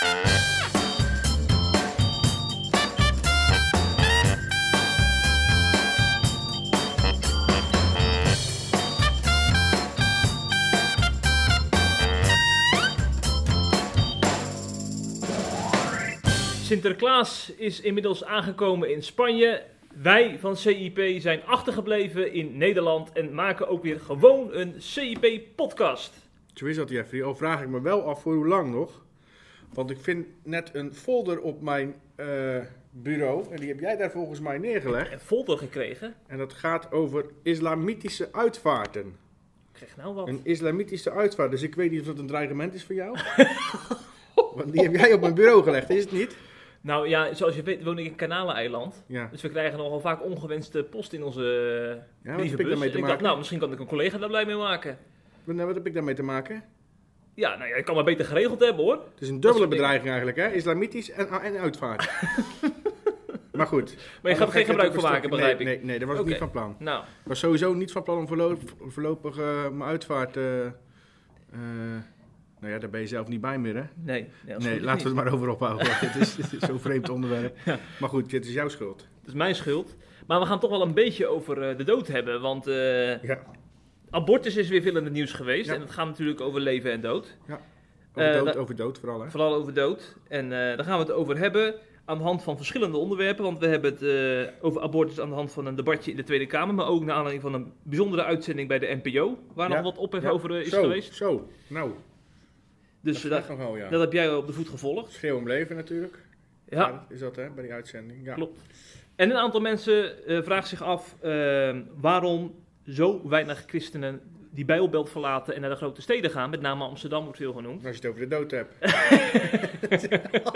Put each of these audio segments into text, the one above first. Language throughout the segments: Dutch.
Sinterklaas is inmiddels aangekomen in Spanje. Wij van CIP zijn achtergebleven in Nederland en maken ook weer gewoon een CIP-podcast. Zo is dat, Jeffrey. Al vraag ik me wel af voor hoe lang nog. Want ik vind net een folder op mijn eh, bureau. En die heb jij daar volgens mij neergelegd. Een folder gekregen. En dat gaat over islamitische uitvaarten. Ik krijg nou wat. Een islamitische uitvaart. Dus ik weet niet of dat een dreigement is voor jou. Want die heb jij op mijn bureau gelegd, is het niet? Nou ja, zoals je weet woon ik in Kanaleneiland. Ja. Dus we krijgen nogal vaak ongewenste post in onze Ja, wat brievenbus. heb ik daarmee te ik dacht, maken? nou, misschien kan ik een collega daar blij mee maken. Nou, wat heb ik daarmee te maken? Ja, nou ja, ik kan maar beter geregeld hebben hoor. Het is een Dat dubbele bedreiging eigenlijk, hè? Islamitisch en, en uitvaart. maar goed. Maar je gaat er geen gebruik van maken, begrijp nee, ik. Nee, nee, daar was ik Oké. niet van plan. Nou, Ik was sowieso niet van plan om voorlopig, voorlopig eh, mijn uitvaart... eh, nou ja, daar ben je zelf niet bij meer, hè? nee. nee, dat Nee, laten we het maar over ophouden. Het is, het is zo'n vreemd onderwerp. Maar goed, dit is jouw schuld. Dat is mijn schuld. Maar we gaan toch wel een beetje over de dood hebben. Want Ja. Abortus is weer veel in het nieuws geweest. Ja. En het gaat natuurlijk over leven en dood. Over, Eh, dood, dat- over dood vooral, hè? Vooral over dood. En eh, daar gaan we het over hebben aan de hand van verschillende onderwerpen. Want we hebben het eh, over abortus aan de hand van een debatje in de Tweede Kamer. Maar ook naar aanleiding van een bijzondere uitzending bij de NPO. Waar Ja. nog wat ophef Ja. over is zo, geweest. Zo, nou. Dus dat dat, ja. heb jij op de voet gevolgd. Schreeuw om leven natuurlijk. Ja, Is dat, hè? Bij die uitzending. Ja. klopt. En een aantal mensen vragen zich af waarom zo weinig christenen die Bijbelbelt verlaten en naar de grote steden gaan. Met name Amsterdam wordt veel genoemd. Als je het over de dood hebt.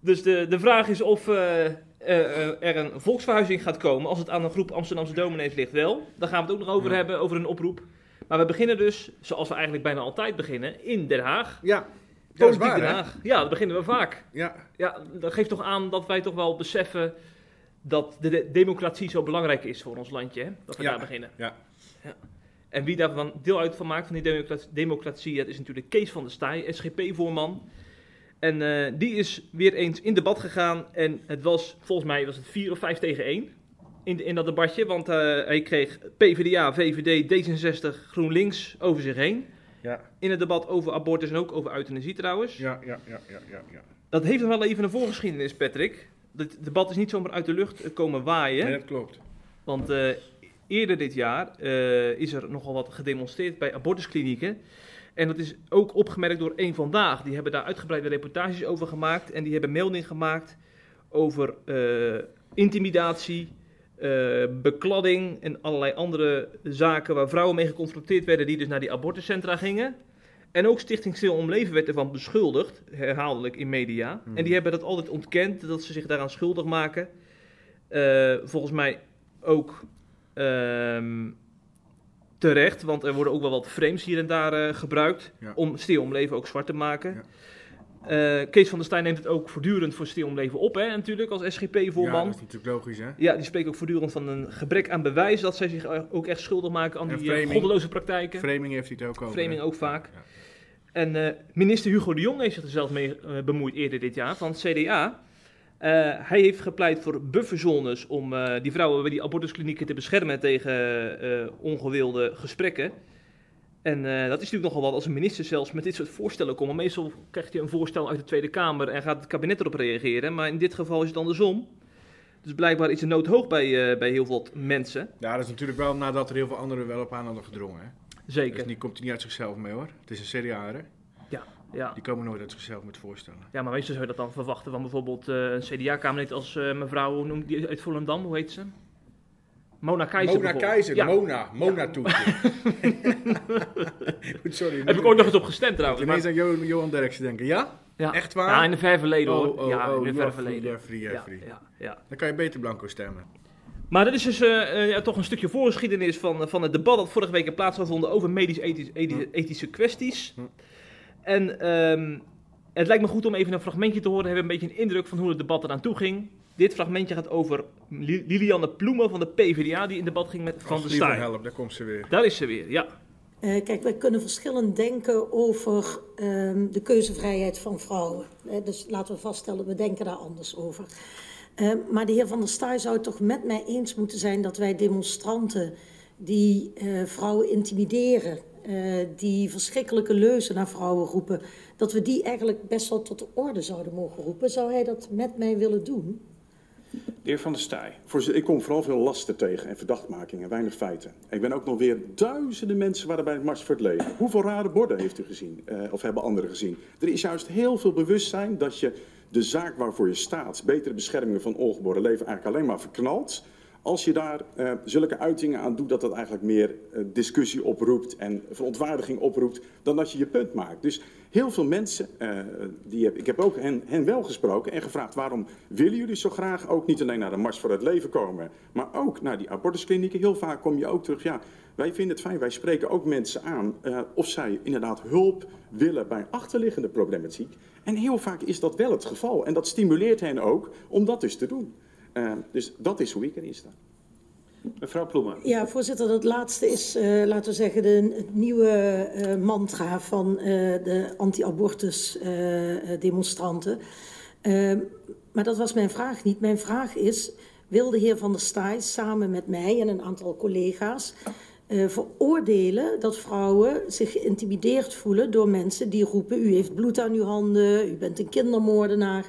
Dus de, de vraag is of eh, eh, eh, er een volksverhuizing gaat komen. Als het aan een groep Amsterdamse dominees ligt wel. Daar gaan we het ook nog over Ja. hebben, over een oproep. Maar we beginnen dus, zoals we eigenlijk bijna altijd beginnen, in Den Haag. Ja, Politiek waar, Den hè? Haag. Ja, dat beginnen we vaak. Ja, Ja, dat geeft toch aan dat wij toch wel beseffen dat de, de democratie zo belangrijk is voor ons landje. Hè? Dat we Ja. daar beginnen. Ja. Ja. En wie daarvan deel uit van maakt van die democratie, democratie, dat is natuurlijk Kees van der Staaij, SGP-voorman. En eh, die is weer eens in debat gegaan. En het was, volgens mij was het 4 of 5 tegen 1 in, in dat debatje. Want eh, hij kreeg PvdA, VVD, D66, GroenLinks over zich heen. ja, In het debat over abortus en ook over euthanasie trouwens. ja, ja, ja, ja, ja. ja. Dat heeft nog wel even een voorgeschiedenis, Patrick. Het debat is niet zomaar uit de lucht komen waaien. Nee, dat klopt. Want eh, eerder dit jaar eh, is er nogal wat gedemonstreerd bij abortusklinieken. En dat is ook opgemerkt door één Vandaag. Die hebben daar uitgebreide reportages over gemaakt. En die hebben melding gemaakt over eh, intimidatie, bekladding en allerlei andere zaken waar vrouwen mee geconfronteerd werden die dus naar die abortuscentra gingen. En ook Stichting Stil om Leven werd ervan beschuldigd, herhaaldelijk in media. Mhm. En die hebben dat altijd ontkend, dat ze zich daaraan schuldig maken. Eh, volgens mij ook ehm, terecht, want er worden ook wel wat frames hier en daar eh, gebruikt Ja. om Stil om Leven ook zwart te maken. Ja. Eh, Kees van der Staaij neemt het ook voortdurend voor Stil om Leven op, hè, natuurlijk, als Ja, SGP-voorman. dat is natuurlijk logisch, hè? Ja, die spreekt ook voortdurend van een gebrek aan bewijs dat zij zich ook echt schuldig maken aan En die eh, framing. goddeloze praktijken. Framing heeft hij het ook over. Framing hè? ook vaak. Ja. En eh, minister Hugo de Jong heeft zich er zelf mee bemoeid eerder dit jaar van het CDA. Hij heeft gepleit voor bufferzones om die vrouwen bij die abortusklinieken te beschermen tegen ongewilde gesprekken. En eh, dat is natuurlijk nogal wat als een minister zelfs met dit soort voorstellen komt. Meestal krijgt hij een voorstel uit de Tweede Kamer en gaat het kabinet erop reageren. Maar in dit geval is het andersom. Dus blijkbaar is de nood hoog bij, eh, bij heel veel mensen. Ja, dat is natuurlijk wel nadat er heel veel anderen wel op aan hadden gedrongen, hè? Zeker. Dus die komt hij niet uit zichzelf mee, hoor. Het is een CDA, hè? Ja. Die komen nooit uit zichzelf met voorstellen. Ja, maar meestal zou je dat dan verwachten van bijvoorbeeld eh, een CDA-kamerlid als mevrouw, hoe noemt die uit Volendam, hoe heet ze? Mona Keizer. Mona. Keizer, Ja, Mona, Mona toetje. Sorry. heb ik ook nog eens op gestemd trouwens. Ineens Maar, aan Johan, Derksen denken. Ja? ja. Echt waar? Ja, in de ver verleden hoor. Oh, oh, ja, oh, in de ver Jeffrey, verleden. Ja. Dan kan je beter blanco stemmen. Maar dat is dus eh, eh, toch een stukje voorgeschiedenis van, van het debat dat vorige week plaats had gevonden over medisch-ethische ethische kwesties. Hm. En ehm, het lijkt me goed om even een fragmentje te horen. We hebben een beetje een indruk van hoe het debat eraan toe ging. Dit fragmentje gaat over Li- Lilianne Ploemen van de PvdA die in debat ging met Van der Staaij. help, daar komt ze weer. Daar is ze weer, ja. Uh, kijk, wij kunnen verschillend denken over um, de keuzevrijheid van vrouwen. Uh, dus laten we vaststellen, we denken daar anders over. Uh, maar de heer Van der Staaij zou het toch met mij eens moeten zijn dat wij demonstranten die vrouwen intimideren, die verschrikkelijke leuzen naar vrouwen roepen, dat we die eigenlijk best wel tot de orde zouden mogen roepen. Zou hij dat met mij willen doen? De heer Van der Staaij. Ik kom vooral veel lasten tegen en verdachtmakingen, weinig feiten. Ik ben ook nog weer duizenden mensen waren bij het Mars voor het Leven. Hoeveel rare borden heeft u gezien? Uh, of hebben anderen gezien? Er is juist heel veel bewustzijn dat je de zaak waarvoor je staat, betere bescherming van ongeboren leven, eigenlijk alleen maar verknalt. Als je daar uh, zulke uitingen aan doet, dat dat eigenlijk meer uh, discussie oproept en verontwaardiging oproept, dan dat je je punt maakt. Dus heel veel mensen, uh, die heb, ik heb ook hen, hen wel gesproken en gevraagd waarom willen jullie zo graag ook niet alleen naar de Mars voor het Leven komen, maar ook naar die abortusklinieken. Heel vaak kom je ook terug, ja, wij vinden het fijn, wij spreken ook mensen aan of zij inderdaad hulp willen bij achterliggende problematiek. En heel vaak is dat wel het geval en dat stimuleert hen ook om dat dus te doen. Uh, dus dat is hoe ik erin sta. Mevrouw Ploemen. Ja, voorzitter, dat laatste is, uh, laten we zeggen, de, het nieuwe uh, mantra van de anti-abortus demonstranten. maar dat was mijn vraag niet. Mijn vraag is, wil de heer Van der Staaij samen met mij en een aantal collega's veroordelen dat vrouwen zich geïntimideerd voelen door mensen die roepen, u heeft bloed aan uw handen, u bent een kindermoordenaar...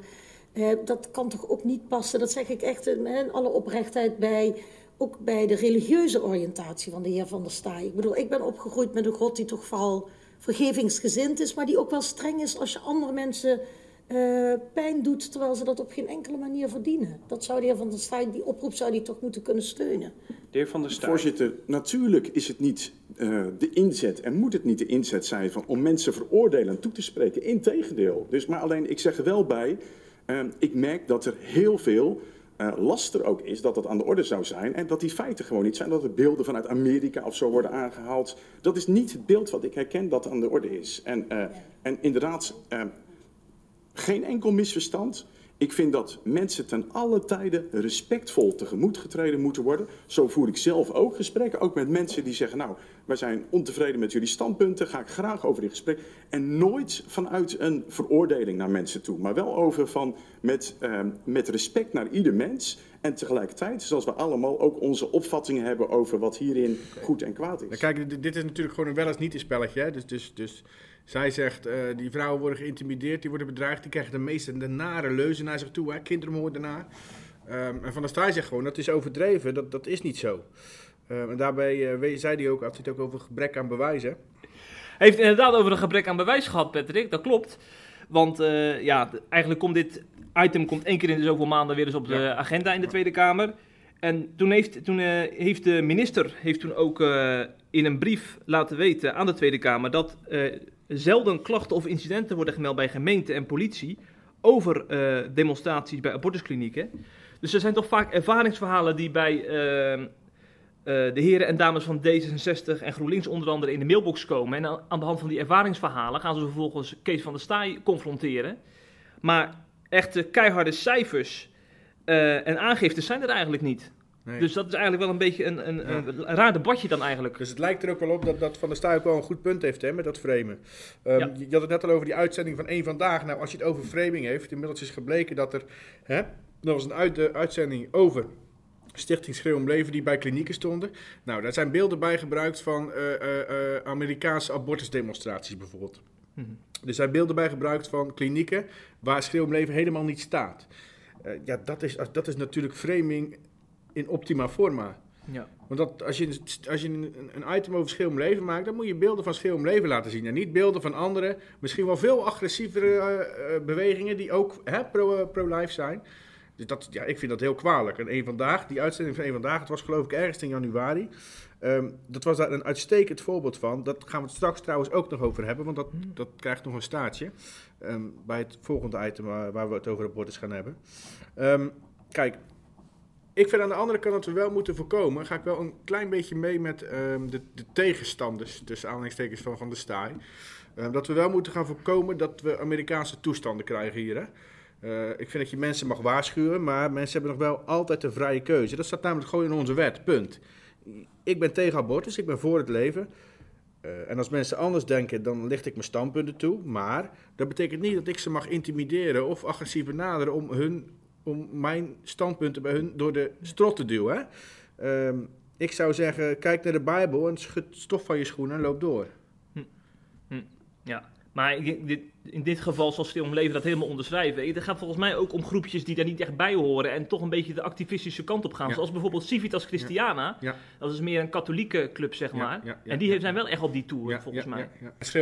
Uh, dat kan toch ook niet passen, dat zeg ik echt in alle oprechtheid bij, ook bij de religieuze oriëntatie van de heer Van der Staaij. Ik bedoel, ik ben opgegroeid met een God die toch vooral vergevingsgezind is, maar die ook wel streng is als je andere mensen uh, pijn doet, terwijl ze dat op geen enkele manier verdienen. Dat zou de heer Van der Staaij, die oproep zou die toch moeten kunnen steunen. De heer Van der Staaij. Voorzitter, natuurlijk is het niet uh, de inzet en moet het niet de inzet zijn van, om mensen veroordelen en toe te spreken. Integendeel. Dus, maar alleen, ik zeg er wel bij, ik merk dat er heel veel uh, last er ook is dat dat aan de orde zou zijn. En dat die feiten gewoon niet zijn. Dat er beelden vanuit Amerika of zo worden aangehaald. Dat is niet het beeld wat ik herken dat aan de orde is. En, uh, en inderdaad, uh, geen enkel misverstand. Ik vind dat mensen ten alle tijden respectvol tegemoet getreden moeten worden. Zo voer ik zelf ook gesprekken, ook met mensen die zeggen... nou, wij zijn ontevreden met jullie standpunten, ga ik graag over in gesprek. En nooit vanuit een veroordeling naar mensen toe, maar wel over van met, uh, met respect naar ieder mens... En tegelijkertijd, zoals we allemaal ook onze opvattingen hebben over wat hierin goed en kwaad is. Nou, kijk, dit is natuurlijk gewoon een wel eens niet een spelletje. Hè? Dus, dus, dus zij zegt, uh, die vrouwen worden geïntimideerd, die worden bedreigd, die krijgen de meeste de nare leuzen naar zich toe, hè, kindermoordenaar. Um, en Van der Staaij zegt gewoon, dat is overdreven, dat, dat is niet zo. Um, en daarbij uh, zei hij ook, had hij het ook over gebrek aan bewijzen. Hij heeft inderdaad over een gebrek aan bewijs gehad, Patrick, dat klopt. Want uh, ja, eigenlijk komt dit item komt één keer in de zoveel maanden weer eens op de ja. agenda in de Tweede Kamer. En toen heeft, toen, uh, heeft de minister heeft toen ook uh, in een brief laten weten aan de Tweede Kamer dat zelden klachten of incidenten worden gemeld bij gemeente en politie over uh, demonstraties bij abortusklinieken. Dus er zijn toch vaak ervaringsverhalen die bij uh, uh, de heren en dames van D66 en GroenLinks onder andere in de mailbox komen. En aan de hand van die ervaringsverhalen gaan ze vervolgens Kees van der Staaij confronteren. Maar echte keiharde cijfers en aangiftes zijn er eigenlijk niet. Nee. Dus dat is eigenlijk wel een beetje een, een, ja. een, raar debatje dan eigenlijk. Dus het lijkt er ook wel op dat, dat Van der Staaij ook wel een goed punt heeft hè, met dat framen. Um, ja. Je had het net al over die uitzending van één Vandaag. Nou, als je het over framing heeft, inmiddels is gebleken dat er... Hè, er was een uit, de uitzending over Stichting Schreeuw om Leven die bij klinieken stonden. Nou, daar zijn beelden bij gebruikt van uh, uh, uh, Amerikaanse abortusdemonstraties bijvoorbeeld. -hmm. Er zijn beelden bij gebruikt van klinieken waar Schreeuw om Leven helemaal niet staat. ja, dat is, dat is natuurlijk framing in optima forma. Ja. Want dat, als je, als je een, een item over schil om leven maakt, dan moet je beelden van schil om leven laten zien. En niet beelden van andere, misschien wel veel agressievere uh, uh, bewegingen die ook pro-life pro zijn. Dus dat, ja, ik vind dat heel kwalijk. En een vandaag, die uitzending van een vandaag, het was geloof ik ergens in januari. Um, dat was daar een uitstekend voorbeeld van. Dat gaan we het straks trouwens ook nog over hebben, want dat, hmm. dat krijgt nog een staartje. Um, bij het volgende item waar, waar, we het over abortus gaan hebben. Um, kijk, ik vind aan de andere kant dat we wel moeten voorkomen. Ga ik wel een klein beetje mee met um, de, de, tegenstanders, tussen aanhalingstekens van Van de Staaij. Um, dat we wel moeten gaan voorkomen dat we Amerikaanse toestanden krijgen hier. Hè? Uh, ik vind dat je mensen mag waarschuwen, maar mensen hebben nog wel altijd een vrije keuze. Dat staat namelijk gewoon in onze wet, punt. Ik ben tegen abortus, ik ben voor het leven. Eh, en als mensen anders denken, dan licht ik mijn standpunten toe. Maar dat betekent niet dat ik ze mag intimideren of agressief benaderen om, hun, om mijn standpunten bij hun door de strot te duwen. Ehm, ik zou zeggen, kijk naar de Bijbel en schud stof van je schoenen en loop door. Hm. Hm. Ja, maar in dit geval zal Stil om Leven dat helemaal onderschrijven. Het gaat volgens mij ook om groepjes die daar niet echt bij horen en toch een beetje de activistische kant op gaan. Zoals bijvoorbeeld Civitas Christiana. Ja. Dat is meer een katholieke club, zeg maar. en die zijn wel echt op die tour, volgens mij.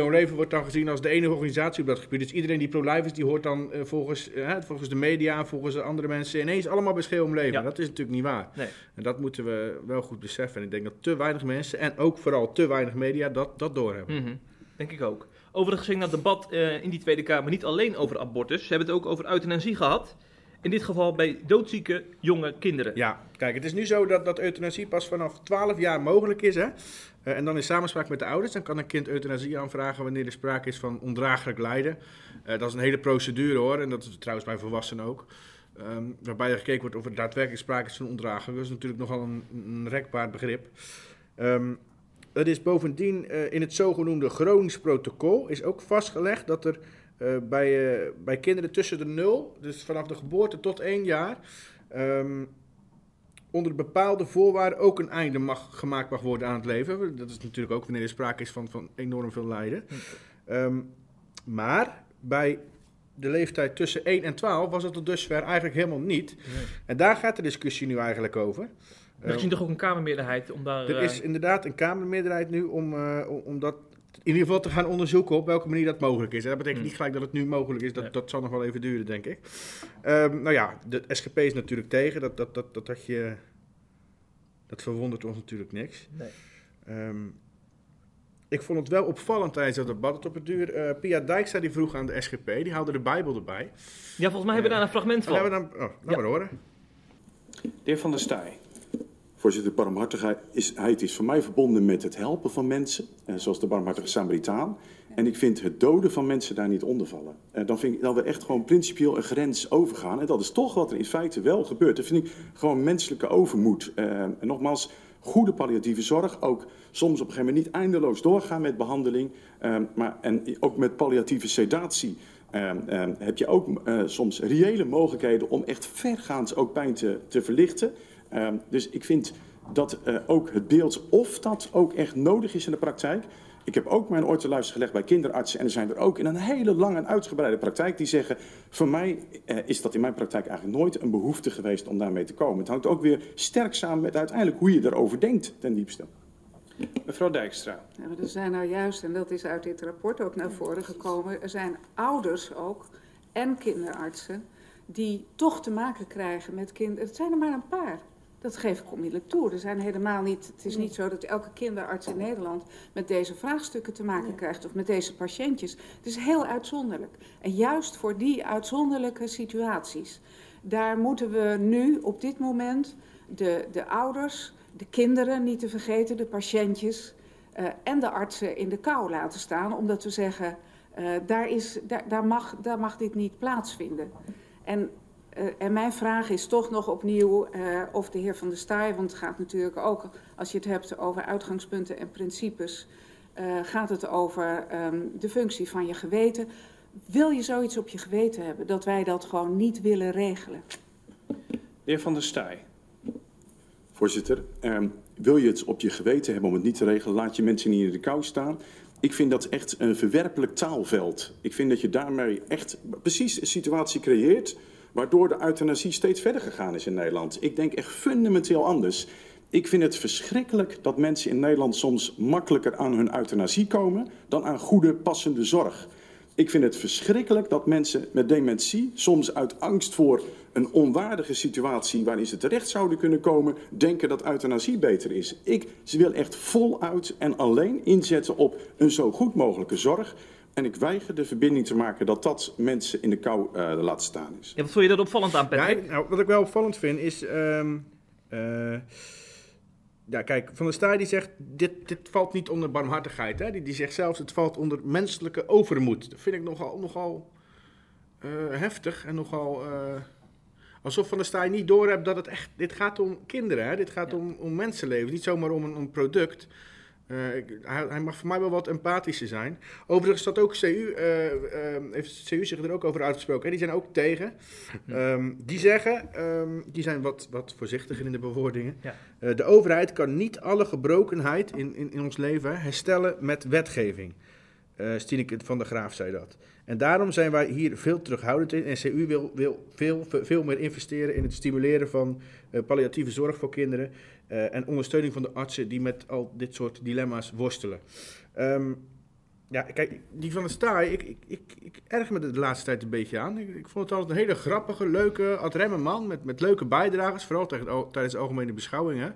Om Leven wordt dan gezien als de enige organisatie op dat gebied. Dus iedereen die pro-life is, die hoort dan uh, volgens, uh, volgens de media, volgens andere mensen ineens allemaal bij Schreeuw om Leven. Dat is natuurlijk niet waar. Nee. En dat moeten we wel goed beseffen. En ik denk dat te weinig mensen en ook vooral te weinig media dat, dat doorhebben. Mm Denk ik ook. Overigens ging dat debat uh, in die Tweede Kamer niet alleen over abortus. Ze hebben het ook over euthanasie gehad. In dit geval bij doodzieke jonge kinderen. Ja, kijk, het is nu zo dat, dat euthanasie pas vanaf 12 jaar mogelijk is. Hè? Uh, en dan in samenspraak met de ouders. Dan kan een kind euthanasie aanvragen wanneer er sprake is van ondraaglijk lijden. Uh, dat is een hele procedure hoor. En dat is trouwens bij volwassenen ook. Um, waarbij er gekeken wordt of er daadwerkelijk sprake is van ondraaglijk. Dat is natuurlijk nogal een, een rekbaar begrip. Um, het is bovendien uh, in het zogenoemde Gronings protocol is ook vastgelegd dat er uh, bij, uh, bij kinderen tussen de 0, dus vanaf de geboorte tot 1 jaar, um, onder bepaalde voorwaarden ook een einde mag, gemaakt mag worden aan het leven. Dat is natuurlijk ook wanneer er sprake is van, van enorm veel lijden. Um, maar bij de leeftijd tussen 1 en 12 was het tot dusver eigenlijk helemaal niet. Nee. En daar gaat de discussie nu eigenlijk over. Er is toch ook een Kamermeerderheid om daar... Er is eh, inderdaad een Kamermeerderheid nu om, uh, om dat in ieder geval te gaan onderzoeken op welke manier dat mogelijk is. En dat betekent hmm. niet gelijk dat het nu mogelijk is. Dat, dat zal nog wel even duren, denk ik. Um, nou ja, de SGP is natuurlijk tegen. Dat, dat, dat, dat, dat, je, dat verwondert ons natuurlijk niks. Nee. Um, ik vond het wel opvallend tijdens het debat op het duur. Uh, Pia Dijkstra die vroeg aan de SGP, die haalde de Bijbel erbij. Ja, volgens mij hebben we daar een fragment van. Ja, we dan, oh, laat ja. maar horen. De heer Van der Staaij. Voorzitter, barmhartigheid is voor mij verbonden met het helpen van mensen, eh, zoals de barmhartige Samaritaan. En ik vind het doden van mensen daar niet onder vallen. En dan vind ik dat we echt gewoon principieel een grens overgaan. En dat is toch wat er in feite wel gebeurt. Dat vind ik gewoon menselijke overmoed. Uh, en nogmaals, goede palliatieve zorg. Ook soms op een gegeven moment niet eindeloos doorgaan met behandeling. Maar, en ook met palliatieve sedatie. Heb je ook soms reële mogelijkheden om echt vergaand ook pijn te, te verlichten. Um, dus ik vind dat uh, ook het beeld of dat ook echt nodig is in de praktijk. Ik heb ook mijn oor te luisteren gelegd bij kinderartsen. En er zijn er ook in een hele lange en uitgebreide praktijk die zeggen... voor mij uh, is dat in mijn praktijk eigenlijk nooit een behoefte geweest om daarmee te komen. Het hangt ook weer sterk samen met uiteindelijk hoe je erover denkt ten diepste. Mevrouw Dijkstra. Ja, er zijn nou juist, en dat is uit dit rapport ook naar voren gekomen... er zijn ouders ook en kinderartsen die toch te maken krijgen met kinderen. Het zijn er maar een paar. Dat geef ik onmiddellijk toe. Er zijn helemaal niet, het is niet zo dat elke kinderarts in Nederland met deze vraagstukken te maken krijgt of met deze patiëntjes. Het is heel uitzonderlijk. En juist voor die uitzonderlijke situaties, daar moeten we nu op dit moment de, de ouders, de kinderen niet te vergeten, de patiëntjes uh, en de artsen in de kou laten staan. Omdat we zeggen, uh, daar, is, daar, daar, mag, daar mag dit niet plaatsvinden. En uh, en mijn vraag is toch nog opnieuw uh, of de heer Van der Staaij, want het gaat natuurlijk ook, als je het hebt over uitgangspunten en principes, uh, gaat het over um, de functie van je geweten. Wil je zoiets op je geweten hebben, dat wij dat gewoon niet willen regelen? De heer Van der Staaij. Voorzitter, um, wil je het op je geweten hebben om het niet te regelen, laat je mensen niet in de kou staan. Ik vind dat echt een verwerpelijk taalveld. Ik vind dat je daarmee echt precies een situatie creëert waardoor de euthanasie steeds verder gegaan is in Nederland. Ik denk echt fundamenteel anders. Ik vind het verschrikkelijk dat mensen in Nederland soms makkelijker aan hun euthanasie komen dan aan goede, passende zorg. Ik vind het verschrikkelijk dat mensen met dementie soms uit angst voor een onwaardige situatie waarin ze terecht zouden kunnen komen, denken dat euthanasie beter is. Ik wil echt voluit en alleen inzetten op een zo goed mogelijke zorg. En ik weiger de verbinding te maken dat dat mensen in de kou uh, laten staan is. Ja, wat vond je dat opvallend aan, Patrick? Ja, nou, wat ik wel opvallend vind is... Um, uh, ja, kijk, Van der Staaij die zegt, dit, dit valt niet onder barmhartigheid. Hè? Die, die zegt zelfs, het valt onder menselijke overmoed. Dat vind ik nogal, nogal uh, heftig en nogal... alsof Van der Staaij niet doorhebt dat het echt... Dit gaat om kinderen, hè? dit gaat ja. om, om mensenlevens, niet zomaar om een, om een product... Uh, ik, hij, hij, mag voor mij wel wat empathischer zijn. Overigens staat ook CU, uh, uh, heeft CU zich er ook over uitgesproken. Hè? Die zijn ook tegen. Um, die zeggen, um, die zijn wat, wat voorzichtiger in de bewoordingen. Ja. de overheid kan niet alle gebrokenheid in, in, in ons leven herstellen met wetgeving. Stineke van der Graaf zei dat. En daarom zijn wij hier veel terughoudend in. En CU wil, wil veel, veel meer investeren in het stimuleren van palliatieve zorg voor kinderen. Uh, en ondersteuning van de artsen die met al dit soort dilemma's worstelen. Um, ja, kijk, die van de Staaij, ik, ik, ik, ik erg me de laatste tijd een beetje aan. Ik, ik vond het altijd een hele grappige, leuke, adremme man met, met leuke bijdragers. Vooral tijdens de algemene beschouwingen.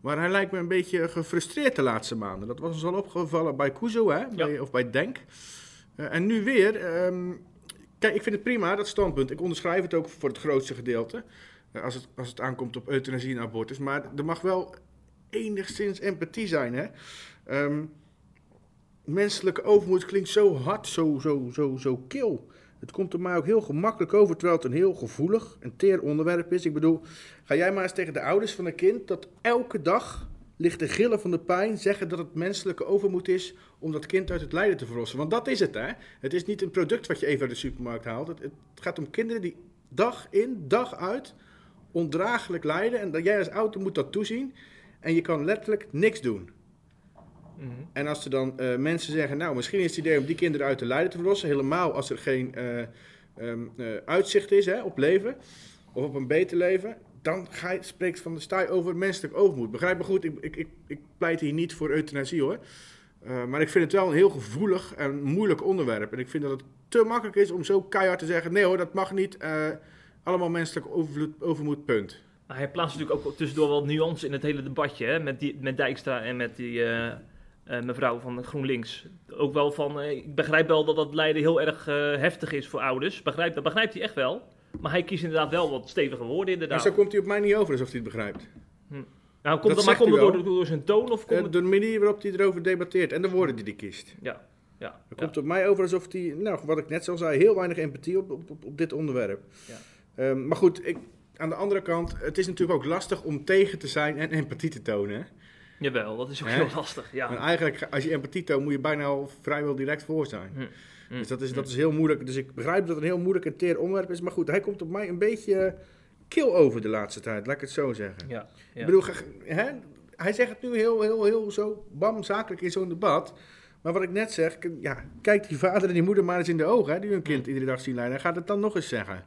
Maar hij lijkt me een beetje gefrustreerd de laatste maanden. Dat was ons al opgevallen bij Kuzo, hè? Bij, of bij Denk. Uh, en nu weer. Um, kijk, ik vind het prima, dat standpunt. Ik onderschrijf het ook voor het grootste gedeelte. Uh, als, het, als het aankomt op euthanasie en abortus. Maar er mag wel enigszins empathie zijn, hè? Um, menselijke overmoed klinkt zo hard, zo, zo, zo, zo kil. Het komt er mij ook heel gemakkelijk over, terwijl het een heel gevoelig en teer onderwerp is. Ik bedoel, ga jij maar eens tegen de ouders van een kind dat elke dag ligt de gillen van de pijn zeggen dat het menselijke overmoed is om dat kind uit het lijden te verlossen. Want dat is het, hè? Het is niet een product wat je even uit de supermarkt haalt. Het, het gaat om kinderen die dag in, dag uit ondraaglijk lijden. En dat jij als ouder moet dat toezien. En je kan letterlijk niks doen. Mm -hmm. En als er dan uh, mensen zeggen, nou misschien is het idee om die kinderen uit te lijden te verlossen, helemaal als er geen uh, um, uh, uitzicht is hè, op leven of op een beter leven, dan ga je, spreekt Van de Staaij over menselijk overmoed. Begrijp me goed, ik, ik, ik, ik pleit hier niet voor euthanasie hoor. maar ik vind het wel een heel gevoelig en moeilijk onderwerp. En ik vind dat het te makkelijk is om zo keihard te zeggen, nee hoor, dat mag niet. Allemaal menselijk overmoed, overmoed punt. Nou, hij plaatst natuurlijk ook tussendoor wat nuance in het hele debatje hè, met, die, met Dijkstra en met die... Uh, mevrouw van GroenLinks. Ook wel van, uh, ik begrijp wel dat dat lijden heel erg heftig is voor ouders. Begrijp, dat begrijpt hij echt wel. Maar hij kiest inderdaad wel wat stevige woorden inderdaad. Maar zo komt hij op mij niet over alsof hij het begrijpt. Hm. Nou, komt dat, dat maar komt het door, door, zijn toon? Of komt door de manier waarop hij erover debatteert en de woorden die hij kiest. Ja. Ja, dat ja. komt op mij over alsof hij, nou, wat ik net al zei, heel weinig empathie op, op, op, op dit onderwerp. Ja. Um, maar goed, ik, aan de andere kant, het is natuurlijk ook lastig om tegen te zijn en empathie te tonen. Jawel, dat is ook He? heel lastig. Ja. En eigenlijk, als je empathie toont, moet je bijna al vrijwel direct voor zijn. Hm. Hm. Dus dat is, dat is heel moeilijk. Dus ik begrijp dat het een heel moeilijk en teer onderwerp is. Maar goed, hij komt op mij een beetje kil over de laatste tijd, laat ik het zo zeggen. Ja, ja. Ik bedoel, hè, hij zegt het nu heel, heel, heel zo bam, zakelijk in zo'n debat. Maar wat ik net zeg, ja, kijk die vader en die moeder maar eens in de ogen, hè, die hun kind iedere dag zien lijden. Hij gaat het dan nog eens zeggen.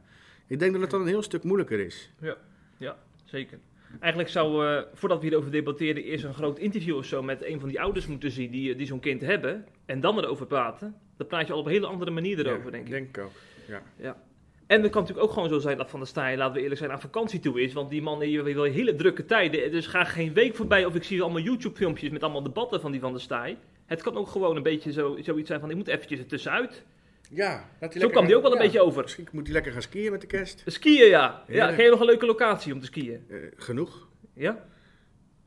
Ik denk dat het dan een heel stuk moeilijker is. Ja, ja zeker. Eigenlijk zou, uh, voordat we hierover debatteren, eerst een groot interview of zo met een van die ouders moeten zien die, die zo'n kind hebben. En dan erover praten. Dan praat je al op een hele andere manier erover, ja, denk ik. denk ik ook, ja. ja. En het kan natuurlijk ook gewoon zo zijn dat Van der Staaij, laten we eerlijk zijn, aan vakantie toe is. Want die man heeft wel hele drukke tijden. Dus ga geen week voorbij of ik zie allemaal YouTube-filmpjes met allemaal debatten van die Van der Staaij. Het kan ook gewoon een beetje zo, zoiets zijn van, ik moet eventjes er tussenuit. Ja, dat Zo kwam die ook wel ja, een beetje over. Misschien moet hij lekker gaan skiën met de kerst. Skiën, ja. Ja, ja. Je nog een leuke locatie om te skiën? Uh, genoeg. Ja?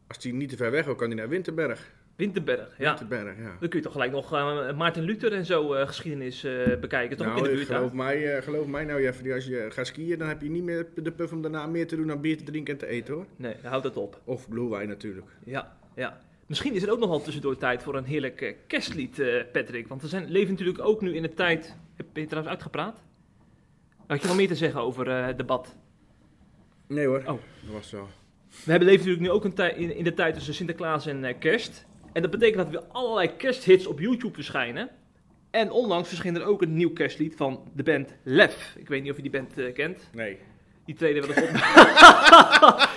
Als hij niet te ver weg wil, kan hij naar Winterberg. Winterberg, ja. Winterberg, ja. Dan kun je toch gelijk nog uh, Maarten Luther en zo uh, geschiedenis uh, bekijken. Toch nou, in de buurt, geloof mij, geloof mij nou, Jeffrey, als je gaat skiën, dan heb je niet meer de puff om daarna meer te doen dan bier te drinken en te eten, hoor. Nee, houd dat op. Of glühwein natuurlijk. Ja, ja. Misschien is het ook nog wel tussendoor tijd voor een heerlijk kerstlied, Patrick. Want we zijn, leven natuurlijk ook nu in de tijd... Heb je trouwens uitgepraat? Had je nog meer te zeggen over het debat? Nee hoor, oh. dat was zo. We hebben leven natuurlijk nu ook een tij, in, in, de tijd tussen Sinterklaas en uh, kerst. En dat betekent dat er weer allerlei kersthits op YouTube verschijnen. En onlangs verscheen er ook een nieuw kerstlied van de band Lef. Ik weet niet of je die band uh, kent. Nee. Die treden wel eens op.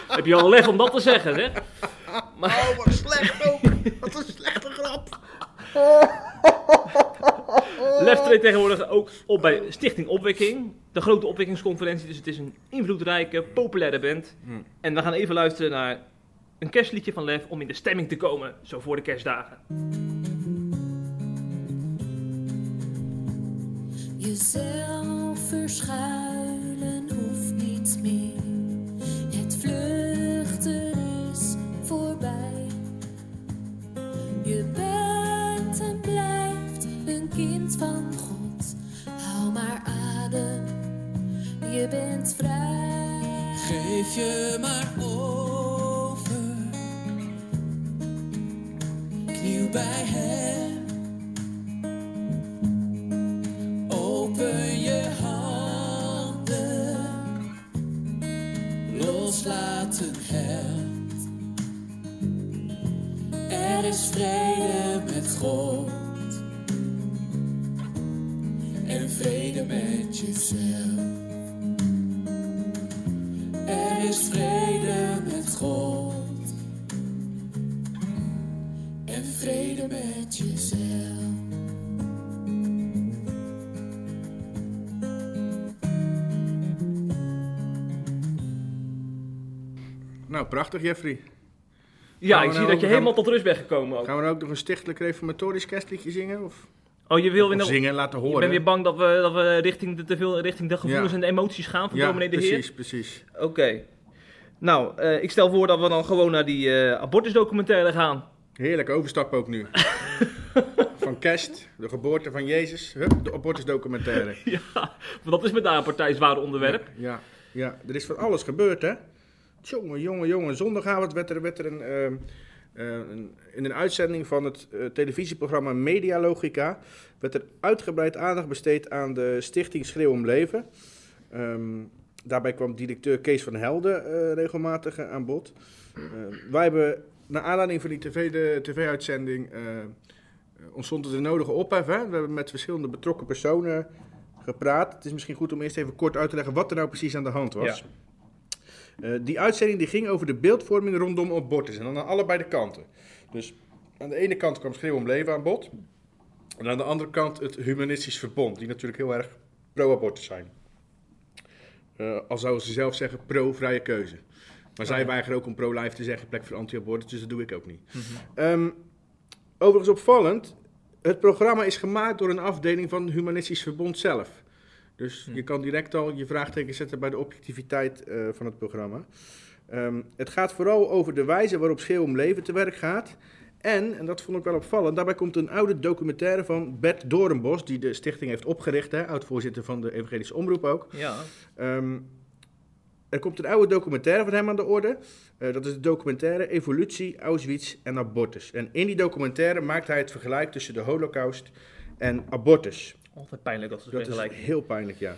Heb je al lef om dat te zeggen, hè? Maar... Oh, wat slecht ook. Wat een slechte grap. Lef treedt tegenwoordig ook op bij Stichting Opwekking. De grote opwekkingsconferentie. Dus het is een invloedrijke, populaire band. Hmm. En we gaan even luisteren naar een kerstliedje van Lef om in de stemming te komen. Zo voor de kerstdagen. Jezelf verschuilen hoeft niet meer. Je bent en blijft een kind van God. Hou maar adem, je bent vrij. Geef je maar over. Kniel bij hem. Open je handen, loslaten held. Er is vrede met God en vrede met jezelf. Er is vrede met God en vrede met jezelf. Nou, prachtig Jeffrey. Ja, ik zie nou dat je helemaal tot rust bent gekomen ook. Gaan we dan ook nog een stichtelijk reformatorisch kerstliedje zingen? Of, Oh, je wil weer nog... zingen, laten horen? bent weer bang dat we, dat we richting, de, te veel richting de gevoelens Ja. en de emoties gaan van ja, dominee de Heer? precies, precies. Oké. Nou, eh, ik stel voor dat we dan gewoon naar die eh abortusdocumentaire gaan. Heerlijk overstap ook nu. van kerst, de geboorte van Jezus, hup, de abortusdocumentaire. ja, want dat is met een partij onderwerp. Ja, ja, er is van alles gebeurd, hè? Jongen, jongen, jongen. Zondagavond werd er, ehm, eh, een- in een uitzending van het eh, televisieprogramma Medialogica... werd er uitgebreid aandacht besteed aan de stichting Schreeuw om Leven. Ehm, daarbij kwam directeur Kees van Helden eh, regelmatig aan bod. Eh, wij hebben, naar aanleiding van die tv, tv-uitzending... eh, ontstond er de nodige ophef? We hebben met verschillende betrokken personen gepraat. Het is misschien goed om eerst even kort uit te leggen wat er nou precies aan de hand was. Eh, die uitzending die ging over de beeldvorming rondom abortus. En dan aan allebei de kanten. Dus aan de ene kant kwam Schreeuw om Leven aan bod. En aan de andere kant het Humanistisch Verbond. Die natuurlijk heel erg pro-abortus zijn. Eh, al zouden ze zelf zeggen pro-vrije keuze. Maar zij weigeren ook om pro-life te zeggen plek voor anti-abortus. Dus dat doe ik ook niet. Ehm, overigens opvallend. Het programma is gemaakt door een afdeling van het Humanistisch Verbond zelf. Dus je kan direct al je vraagteken zetten bij de objectiviteit eh, van het programma. Ehm, het gaat vooral over de wijze waarop Schreeuw om Leven te werk gaat. En, en dat vond ik wel opvallend, daarbij komt een oude documentaire van Bert Doornbos, die de stichting heeft opgericht, oud-voorzitter van de Evangelische Omroep ook. Ja. Ehm, er komt een oude documentaire van hem aan de orde. Eh, dat is de documentaire Evolutie, Auschwitz en Abortus. En in die documentaire maakt hij het vergelijk tussen de holocaust en abortus. Altijd pijnlijk als ze Dat is vergelijken. heel pijnlijk, ja.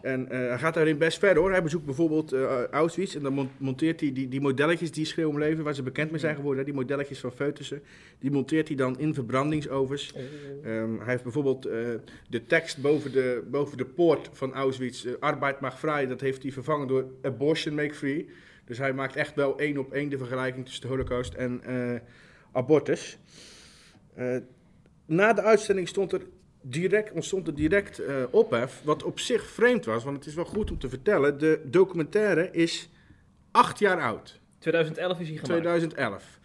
En eh, hij gaat daarin best ver hoor. Hij bezoekt bijvoorbeeld eh, Auschwitz en dan mon- monteert hij die, die modelletjes die schreeuw om leven, waar ze bekend mee zijn geworden, die modelletjes van foetussen, die monteert hij dan in verbrandingsovens. Ehm, hij heeft bijvoorbeeld eh, de tekst boven de, boven de poort van Auschwitz, arbeid mag vrij, dat heeft hij vervangen door abortion make free. Dus hij maakt echt wel één op één de vergelijking tussen de holocaust en abortus. Na de uitzending stond er direct, ontstond er direct eh, ophef, wat op zich vreemd was, want het is wel goed om te vertellen. De documentaire is acht jaar oud, 2011 is hij gemaakt. 2011.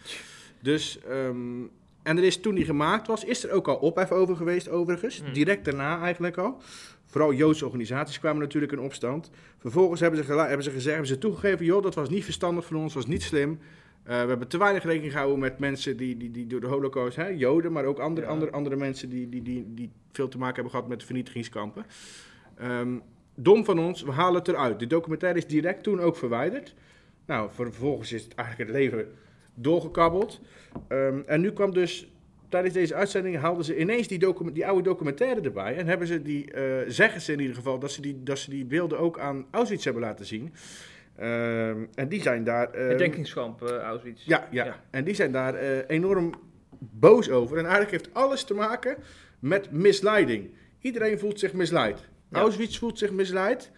Dus, ehm, en er is toen die gemaakt was, is er ook al ophef over geweest overigens, Hmm. direct daarna eigenlijk al. Vooral Joodse organisaties kwamen natuurlijk in opstand. Vervolgens hebben ze, hebben ze gezegd, hebben ze toegegeven, joh, dat was niet verstandig van ons, was niet slim. Eh, we hebben te weinig rekening gehouden met mensen die, die, die door de holocaust, hè, Joden, maar ook andere, Ja. andere, andere mensen die, die, die, die veel te maken hebben gehad met vernietigingskampen. Ehm, dom van ons, we halen het eruit. De documentaire is direct toen ook verwijderd. Nou, vervolgens is het eigenlijk het leven doorgekabbeld. Ehm, en nu kwam dus, tijdens deze uitzending haalden ze ineens die, die oude documentaire erbij. En hebben ze die, eh, zeggen ze in ieder geval, dat ze, die, dat ze die beelden ook aan Auschwitz hebben laten zien. Ehm, en die zijn daar... ehm, Herdenkingskamp eh, Auschwitz. ja, ja, Ja. en die zijn daar eh, enorm boos over. En eigenlijk heeft alles te maken met misleiding. Iedereen voelt zich misleid. Ja. Auschwitz voelt zich misleid.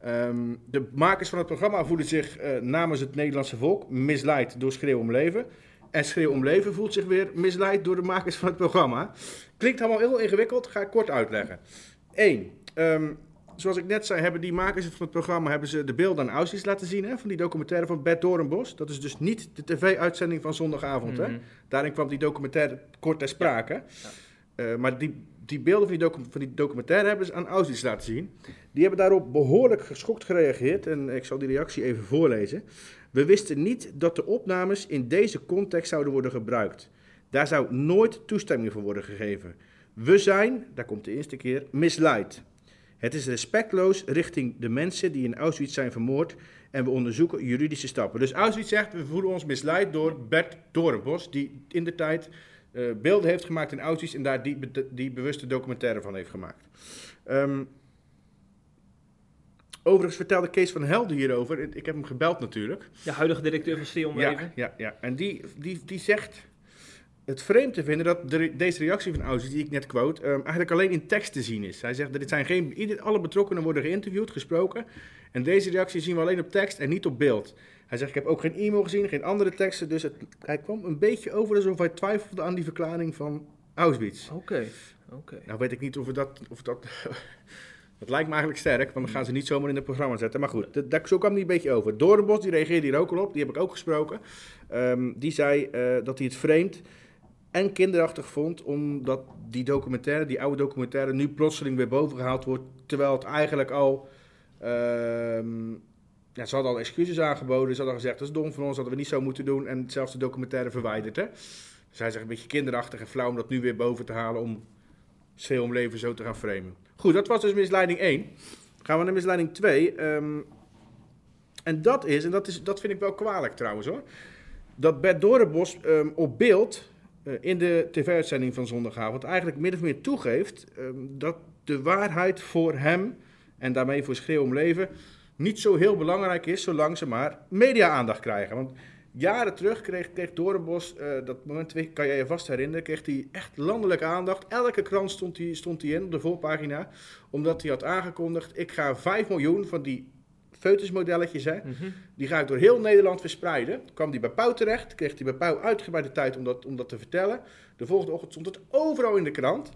Ehm, de makers van het programma voelen zich eh, namens het Nederlandse volk misleid door Schreeuw om Leven. En Schreeuw om Leven voelt zich weer misleid door de makers van het programma. Klinkt allemaal heel ingewikkeld, ga ik kort uitleggen. Eén, ehm, zoals ik net zei, hebben die makers van het programma hebben ze de beelden aan Auschwitz laten zien. Hè, van die documentaire van Bert Doornbos. Dat is dus niet de tv-uitzending van zondagavond. hè. Mhm. Daarin kwam die documentaire kort ter sprake. Eh, maar die, die beelden van die, van die documentaire hebben ze aan Auschwitz laten zien. Die hebben daarop behoorlijk geschokt gereageerd. En ik zal die reactie even voorlezen. We wisten niet dat de opnames in deze context zouden worden gebruikt. Daar zou nooit toestemming voor worden gegeven. We zijn, daar komt de eerste keer, misleid. Het is respectloos richting de mensen die in Auschwitz zijn vermoord en we onderzoeken juridische stappen. Dus Auschwitz zegt, we voelen ons misleid door Bert Doornbos, die in de tijd eh, beelden heeft gemaakt in Auschwitz en daar die, die bewuste documentaire van heeft gemaakt. Ehm, overigens vertelde Kees van Helden hierover. Ik heb hem gebeld natuurlijk. De huidige directeur van Steon Ja, ja, ja. En die, die, die zegt het vreemd te vinden dat de, deze reactie van Auschwitz, die ik net quote, ehm, eigenlijk alleen in tekst te zien is. Hij zegt dat dit zijn geen, ieder, alle betrokkenen worden geïnterviewd, gesproken. En deze reactie zien we alleen op tekst en niet op beeld. Hij zegt, ik heb ook geen e-mail gezien, geen andere teksten. Dus het, hij kwam een beetje over alsof hij twijfelde aan die verklaring van Auschwitz. Oké, oké. Nou weet ik niet of we dat... Of dat dat lijkt me eigenlijk sterk, want dan gaan ze niet zomaar in het programma zetten. Maar goed, dat, dat, zo kwam hij een beetje over. Doornbos, die reageerde hier ook al op, die heb ik ook gesproken. Ehm, die zei eh, dat hij het vreemd en kinderachtig vond, omdat die documentaire, die oude documentaire, nu plotseling weer bovengehaald wordt. Terwijl het eigenlijk al... ehm, ja, ze hadden al excuses aangeboden, ze hadden gezegd, dat is dom van ons, dat we niet zo moeten doen. En zelfs de documentaire verwijderd, hè. Dus een beetje kinderachtig en flauw om dat nu weer boven te halen om om leven zo te gaan framen. Goed, dat was dus misleiding 1. Gaan we naar misleiding 2. ehm, en dat is, en dat, is, dat vind ik wel kwalijk trouwens hoor, dat Bert Dorenbos ehm, op beeld in de tv-uitzending van zondagavond eigenlijk min of meer toegeeft ehm, dat de waarheid voor hem en daarmee voor schreeuw om leven niet zo heel belangrijk is zolang ze maar media-aandacht krijgen. Want jaren terug kreeg, kreeg Dorenbos, eh, dat moment kan je je vast herinneren, kreeg hij echt landelijke aandacht. Elke krant stond hij stond in op de voorpagina, omdat hij had aangekondigd, ik ga 5 miljoen van die foetusmodelletjes, hè, Mhm. die ga ik door heel Nederland verspreiden. Kwam die bij Pauw terecht, kreeg hij bij Pauw uitgebreide tijd om dat, om dat te vertellen. De volgende ochtend stond het overal in de krant.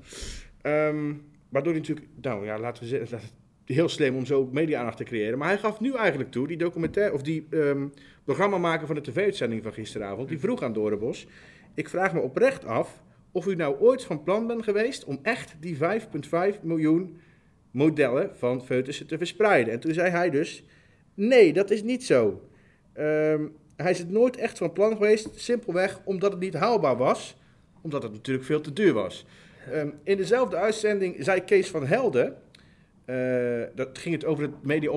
Ehm, waardoor hij natuurlijk, nou ja, laten we zeggen, heel slim om zo media-aandacht te creëren. Maar hij gaf nu eigenlijk toe, die documentaire, of die ehm programma maken van de tv-uitzending van gisteravond, die vroeg aan Dorenbos. Ik vraag me oprecht af of u nou ooit van plan bent geweest om echt die 5,5 miljoen modellen van foetussen te verspreiden. En toen zei hij dus, nee, dat is niet zo. Ehm, hij is het nooit echt van plan geweest, simpelweg omdat het niet haalbaar was, omdat het natuurlijk veel te duur was. Ehm, in dezelfde uitzending zei Kees van Helden, eh, dat ging het over het, media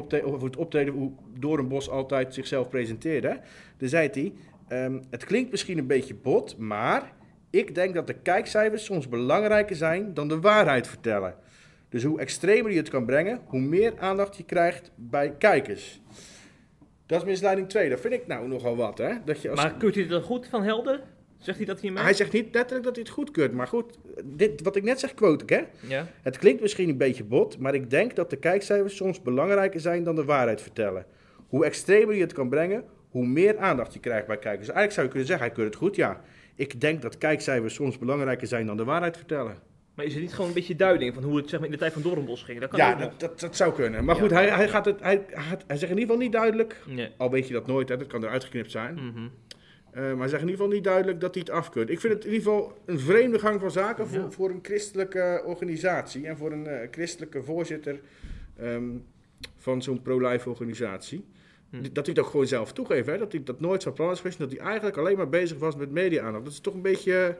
optreden, hoe Doornbos altijd zichzelf presenteerde. Daar zei hij, ehm, het klinkt misschien een beetje bot, maar ik denk dat de kijkcijfers soms belangrijker zijn dan de waarheid vertellen. Dus hoe extremer je het kan brengen, hoe meer aandacht je krijgt bij kijkers. Dat is misleiding 2. Dat vind ik nou nogal wat, hè? Dat je als... Maar keurt hij dan goed van Helden? Zegt hij dat hiermee? Hij zegt niet letterlijk dat hij het goedkeurt, maar goed, dit, wat ik net zeg, quote ik, hè? Ja. Het klinkt misschien een beetje bot, maar ik denk dat de kijkcijfers soms belangrijker zijn dan de waarheid vertellen. Hoe extremer je het kan brengen, hoe meer aandacht je krijgt bij kijkers. Eigenlijk zou je kunnen zeggen, hij keurt het goed, ja. Ik denk dat kijkcijfers soms belangrijker zijn dan de waarheid vertellen. Maar is het niet gewoon een beetje duiding van hoe het zeg maar, in de tijd van Doornbos ging? Dat kan Ja, ook dat, dat, dat zou kunnen. Maar Ja. goed, hij, hij, gaat het, hij, hij, hij zegt in ieder geval niet duidelijk, Nee. al weet je dat nooit, hè, dat kan eruit geknipt zijn. Mhm. Eh, maar hij zegt in ieder geval niet duidelijk dat hij het afkeurt. Ik vind het in ieder geval een vreemde gang van zaken voor, Ja. voor een christelijke organisatie en voor een eh, christelijke voorzitter ehm, van zo'n pro-life organisatie. Hm. Dat hij het ook gewoon zelf toegeeft, hè? dat hij dat nooit van plan is geweest, en dat hij eigenlijk alleen maar bezig was met media-aandacht. Dat is toch een beetje,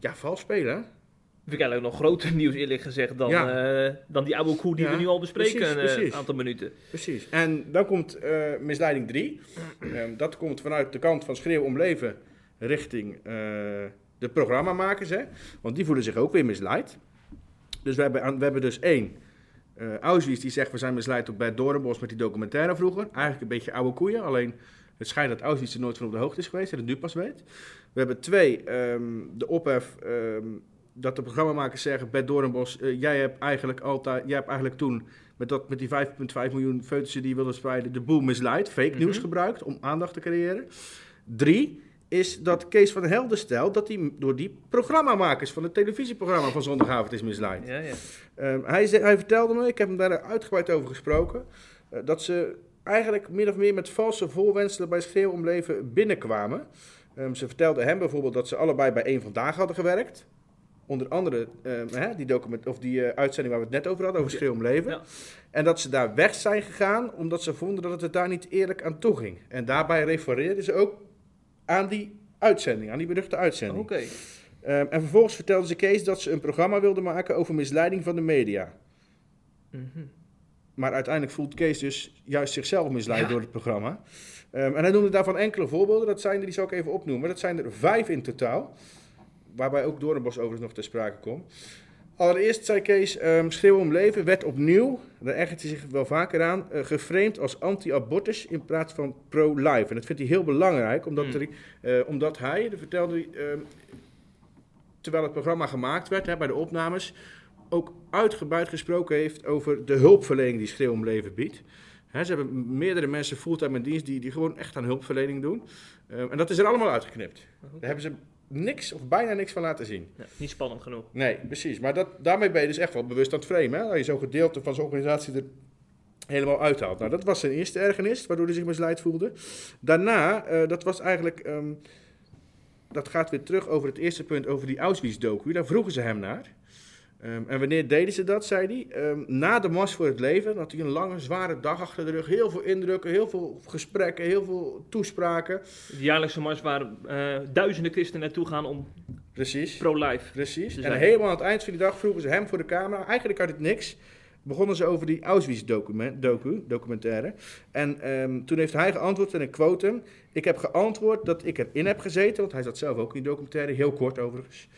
ja, vals spelen, hè? Vind ik eigenlijk nog groter nieuws eerlijk gezegd dan, Ja. eh, dan die oude koe die Ja, we nu al bespreken precies, een eh, precies. aantal minuten. Precies. En dan komt eh, misleiding 3. dat komt vanuit de kant van Schreeuw om Leven richting eh, de programmamakers. Hè? Want die voelen zich ook weer misleid. Dus we hebben, we hebben dus één. eh Auschwitz die zegt we zijn misleid op Bert Doornbos met die documentaire vroeger. Eigenlijk een beetje oude koeien. Alleen het schijnt dat Auschwitz er nooit van op de hoogte is geweest. En het nu pas weet. We hebben twee. ehm, de ophef ehm, dat de programmamakers zeggen Bert Doornbos eh, jij hebt eigenlijk altijd, jij hebt eigenlijk toen met, dat, met die 5,5 miljoen foetussen die je wilde spreiden, de boel misleid, fake nieuws Mhm. gebruikt om aandacht te creëren. Drie is dat Kees van Helden stelt dat hij door die programmamakers van het televisieprogramma van zondagavond is misleid. Ja, ja. Ehm, hij, ze- hij vertelde me, ik heb hem daar uitgebreid over gesproken, eh, dat ze eigenlijk min of meer met valse voorwenselen bij Schreeuw om Leven binnenkwamen. Ehm, ze vertelde hem bijvoorbeeld dat ze allebei bij één vandaag hadden gewerkt. Onder andere ehm, hè, die, document, of die eh, uitzending waar we het net over hadden, over Schreeuw om Leven. Ja. En dat ze daar weg zijn gegaan omdat ze vonden dat het er daar niet eerlijk aan toe ging. En daarbij refereerden ze ook aan die uitzending, aan die beruchte uitzending. Oké. Ehm, en vervolgens vertelde ze Kees dat ze een programma wilden maken over misleiding van de media. Mhm. Maar uiteindelijk voelt Kees dus juist zichzelf misleid Ja. door het programma. Ehm, en hij noemde daarvan enkele voorbeelden. Dat zijn er, die zal ik even opnoemen. Dat zijn er vijf in totaal. Waarbij ook Doornbos overigens nog ter sprake komt. Allereerst zei Kees, um, Schreeuw om Leven werd opnieuw, daar ergert hij zich wel vaker aan, uh, geframed als anti-abortus in plaats van pro-life. En dat vindt hij heel belangrijk, omdat, Hmm. er, uh, omdat hij, dat vertelde hij, um, terwijl het programma gemaakt werd, hè, bij de opnames, ook uitgebreid gesproken heeft over de hulpverlening die Schreeuw om Leven biedt. Ze hebben meerdere mensen fulltime in dienst die, die gewoon echt aan hulpverlening doen. Um, en dat is er allemaal uitgeknipt. Daar hebben ze niks of bijna niks van laten zien. Ja, niet spannend genoeg. Nee, precies. Maar dat, daarmee ben je dus echt wel bewust aan het framen. Hè? Dat je zo'n gedeelte van zo'n organisatie er helemaal uithaalt. Nou, dat was zijn eerste ergernis, waardoor hij zich misleid voelde. Daarna, uh, dat was eigenlijk... Um, dat gaat weer terug over het eerste punt, over die Auschwitz-docu. Daar vroegen ze hem naar. Um, en wanneer deden ze dat, zei hij? Um, na de Mars voor het Leven had hij een lange, zware dag achter de rug. Heel veel indrukken, heel veel gesprekken, heel veel toespraken. De jaarlijkse Mars waar uh, duizenden christenen naartoe gaan om Precies. pro-life. Precies. En helemaal aan het eind van die dag vroegen ze hem voor de camera. Eigenlijk uit het niks. Begonnen ze over die Auschwitz-documentaire. En um, toen heeft hij geantwoord, en ik quote hem. Ik heb geantwoord dat ik erin heb gezeten, want hij zat zelf ook in die documentaire, heel kort overigens.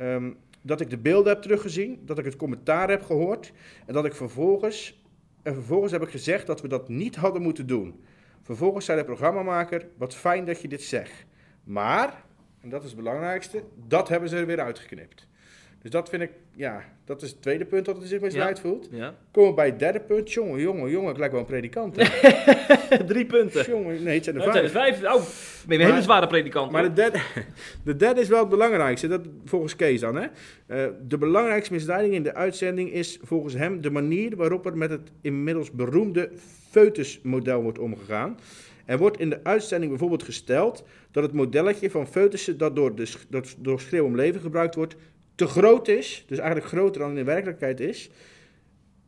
Um, dat ik de beelden heb teruggezien, dat ik het commentaar heb gehoord en dat ik vervolgens, en vervolgens heb ik gezegd dat we dat niet hadden moeten doen. Vervolgens zei de programmamaker, wat fijn dat je dit zegt. Maar, en dat is het belangrijkste, dat hebben ze er weer uitgeknipt. Dus dat vind ik, ja, dat is het tweede punt dat hij zich ja. voelt. Ja. Komen we bij het derde punt. Jongen, jongen, jongen, ik lijk wel een predikant. Drie punten. Jongen, nee, het zijn er Het vijf. zijn er vijf. Oh, ben je een hele zware predikant. Maar de derde, de derde is wel het belangrijkste, dat, volgens Kees dan. Hè? Uh, de belangrijkste misleiding in de uitzending is volgens hem de manier waarop er met het inmiddels beroemde foetusmodel wordt omgegaan. Er wordt in de uitzending bijvoorbeeld gesteld dat het modelletje van foetussen dat door, de, dat door schreeuw om leven gebruikt wordt, te groot is, dus eigenlijk groter dan in werkelijkheid is.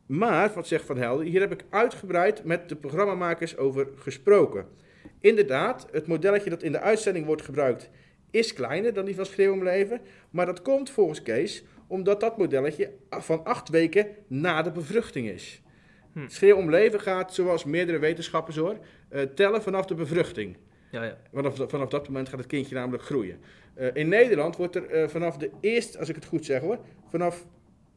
Maar, wat zegt Van Helden, hier heb ik uitgebreid met de programmamakers over gesproken. Inderdaad, het modelletje dat in de uitzending wordt gebruikt is kleiner dan die van Schreeuw om Leven. Maar dat komt volgens Kees omdat dat modelletje van acht weken na de bevruchting is. Hm. Schreeuw om Leven gaat, zoals meerdere wetenschappers hoor, uh, tellen vanaf de bevruchting. Ja, ja. Vanaf, vanaf dat moment gaat het kindje namelijk groeien. Uh, in Nederland wordt er uh, vanaf de eerste, als ik het goed zeg hoor, vanaf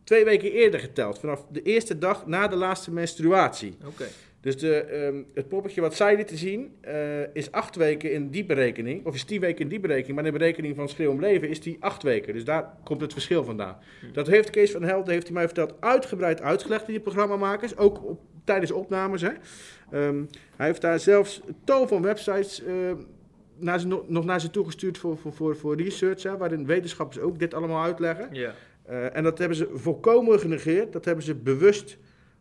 twee weken eerder geteld. Vanaf de eerste dag na de laatste menstruatie. Oké. Okay. Dus de, um, het poppetje wat zij lieten zien uh, is acht weken in die berekening. Of is tien weken in die berekening. Maar in de berekening van Schreeuw om Leven is die acht weken. Dus daar komt het verschil vandaan. Hm. Dat heeft Kees van Helden, heeft hij mij verteld, uitgebreid uitgelegd in die programmamakers. Ook op, tijdens opnames. Hè. Um, hij heeft daar zelfs tal van websites uh, naar ze, nog naar ze toegestuurd voor, voor, voor, voor research. Hè, waarin wetenschappers ook dit allemaal uitleggen. Ja. Uh, en dat hebben ze volkomen genegeerd. Dat hebben ze bewust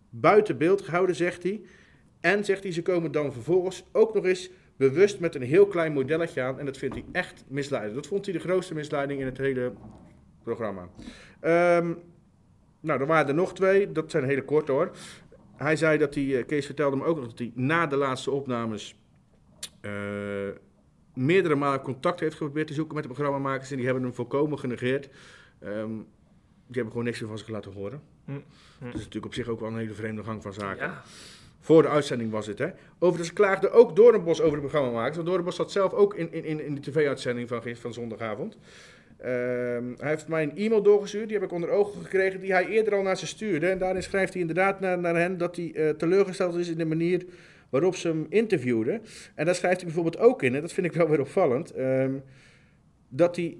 buiten beeld gehouden, zegt hij. En zegt hij, ze komen dan vervolgens ook nog eens bewust met een heel klein modelletje aan. En dat vindt hij echt misleidend. Dat vond hij de grootste misleiding in het hele programma. Um, nou, er waren er nog twee. Dat zijn hele kort hoor. Hij zei dat hij, Kees vertelde me ook nog dat hij na de laatste opnames uh, meerdere malen contact heeft geprobeerd te zoeken met de programmamakers. En die hebben hem volkomen genegeerd. Um, die hebben gewoon niks meer van zich laten horen. Hm. Hm. Dat is natuurlijk op zich ook wel een hele vreemde gang van zaken. Ja. Voor de uitzending was het, hè. Overigens klaagde ook Doornbos over de programmamakers. Want Doornbos zat zelf ook in, in, in de tv-uitzending van, van zondagavond. Uh, hij heeft mij een e-mail doorgestuurd, die heb ik onder ogen gekregen, die hij eerder al naar ze stuurde. En daarin schrijft hij inderdaad naar, naar hen dat hij uh, teleurgesteld is in de manier waarop ze hem interviewden. En daar schrijft hij bijvoorbeeld ook in, en dat vind ik wel weer opvallend, um, dat hij...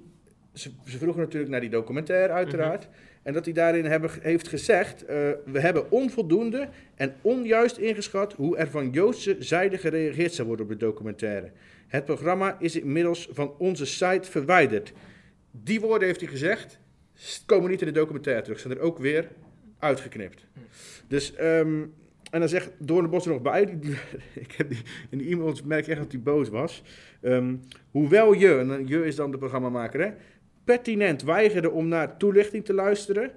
Ze, ze vroegen natuurlijk naar die documentaire, uiteraard. Mm -hmm. En dat hij daarin hebben, heeft gezegd: uh, we hebben onvoldoende en onjuist ingeschat hoe er van Joodse zijde gereageerd zou worden op de documentaire. Het programma is inmiddels van onze site verwijderd. Die woorden heeft hij gezegd, komen niet in de documentaire terug, zijn er ook weer uitgeknipt. Dus, um, en dan zegt Doornbos er nog bij, die, ik heb die, in die e-mails merk echt dat hij boos was. Um, hoewel je, en je is dan de programmamaker, hè, pertinent weigerde om naar toelichting te luisteren,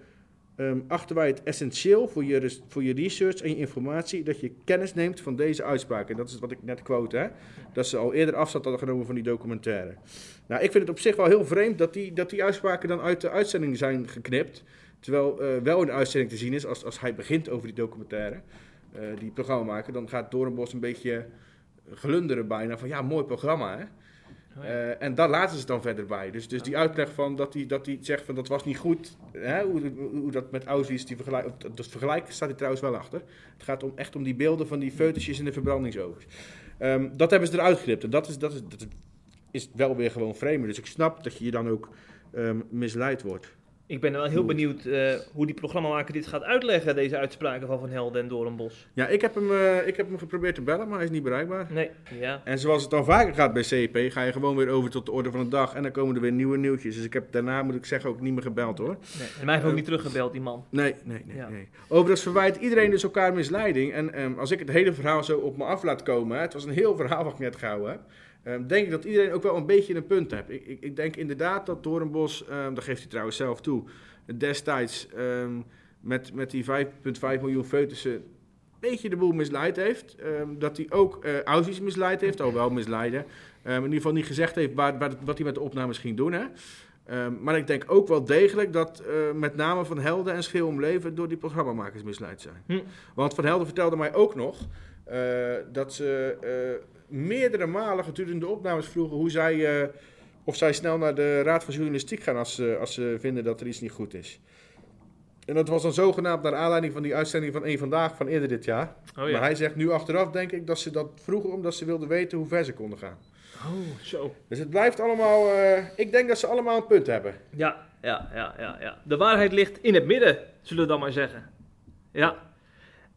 um, achten wij het essentieel voor je, voor je research en je informatie dat je kennis neemt van deze uitspraken. En dat is wat ik net quote, hè? dat ze al eerder afstand hadden genomen van die documentaire. Nou, ik vind het op zich wel heel vreemd dat die, dat die uitspraken dan uit de uitzending zijn geknipt, terwijl uh, wel de uitzending te zien is als, als hij begint over die documentaire, uh, die programma maken, dan gaat Doornbos een beetje glunderen bijna van ja, mooi programma hè. Oh ja. Eh, en daar laten ze het dan verder bij. Dus, dus die uitleg van dat hij dat die zegt van dat was niet goed. Hè, hoe, hoe, hoe dat met Auschwitz, die vergelijk, dat vergelijk staat hij trouwens wel achter. Het gaat om, echt om die beelden van die foetusjes in de verbrandingsovens. Ehm, dat hebben ze eruit geknipt. En dat is, dat, is, dat is wel weer gewoon vreemd. Dus ik snap dat je hier dan ook ehm, misleid wordt. Ik ben wel heel benieuwd eh, hoe die programmamaker dit gaat uitleggen, deze uitspraken van Van Helden en Doornbos. Ja, ik heb, hem, eh, ik heb hem geprobeerd te bellen, maar hij is niet bereikbaar. Nee, ja. En zoals het dan vaker gaat bij CP, ga je gewoon weer over tot de orde van de dag. En dan komen er weer nieuwe nieuwtjes. Dus ik heb daarna, moet ik zeggen, ook niet meer gebeld hoor. Nee. En mij heeft ook niet teruggebeld, die man. Nee, nee, nee. Ja. nee. Overigens verwijt iedereen dus elkaar misleiding. En ehm, als ik het hele verhaal zo op me af laat komen, hè, het was een heel verhaal wat ik net gehouden heb. Ehm, denk ik dat iedereen ook wel een beetje een punt heeft. Ik, ik, ik denk inderdaad dat Doornbos, ehm dat geeft hij trouwens zelf toe, destijds ehm, met, met die 5,5 miljoen foetussen een beetje de boel misleid heeft. Dat hij ook Auschwitz misleid heeft, al wel misleiden. In ieder geval niet gezegd heeft waar, waar, wat hij met de opnames ging doen. Hè? Maar ik denk ook wel degelijk dat eh, met name Van Helden en Schil om Leven door die programmamakers misleid zijn. Hm. Want Van Helden vertelde mij ook nog dat ze eh, meerdere malen gedurende de opnames vroegen hoe zij, eh, of zij snel naar de Raad van Journalistiek gaan als, ze- als ze vinden dat er iets niet goed is. En dat was dan zogenaamd naar aanleiding van die uitzending van één Vandaag van eerder dit jaar. Oh ja. Maar hij zegt nu achteraf, denk ik, dat ze dat vroegen omdat ze wilden weten hoe ver ze konden gaan. Oh, zo. Dus het blijft allemaal, eh, ik denk dat ze allemaal een punt hebben. Ja, ja, ja, ja, ja. De waarheid ligt in het midden, zullen we dan maar zeggen. Ja.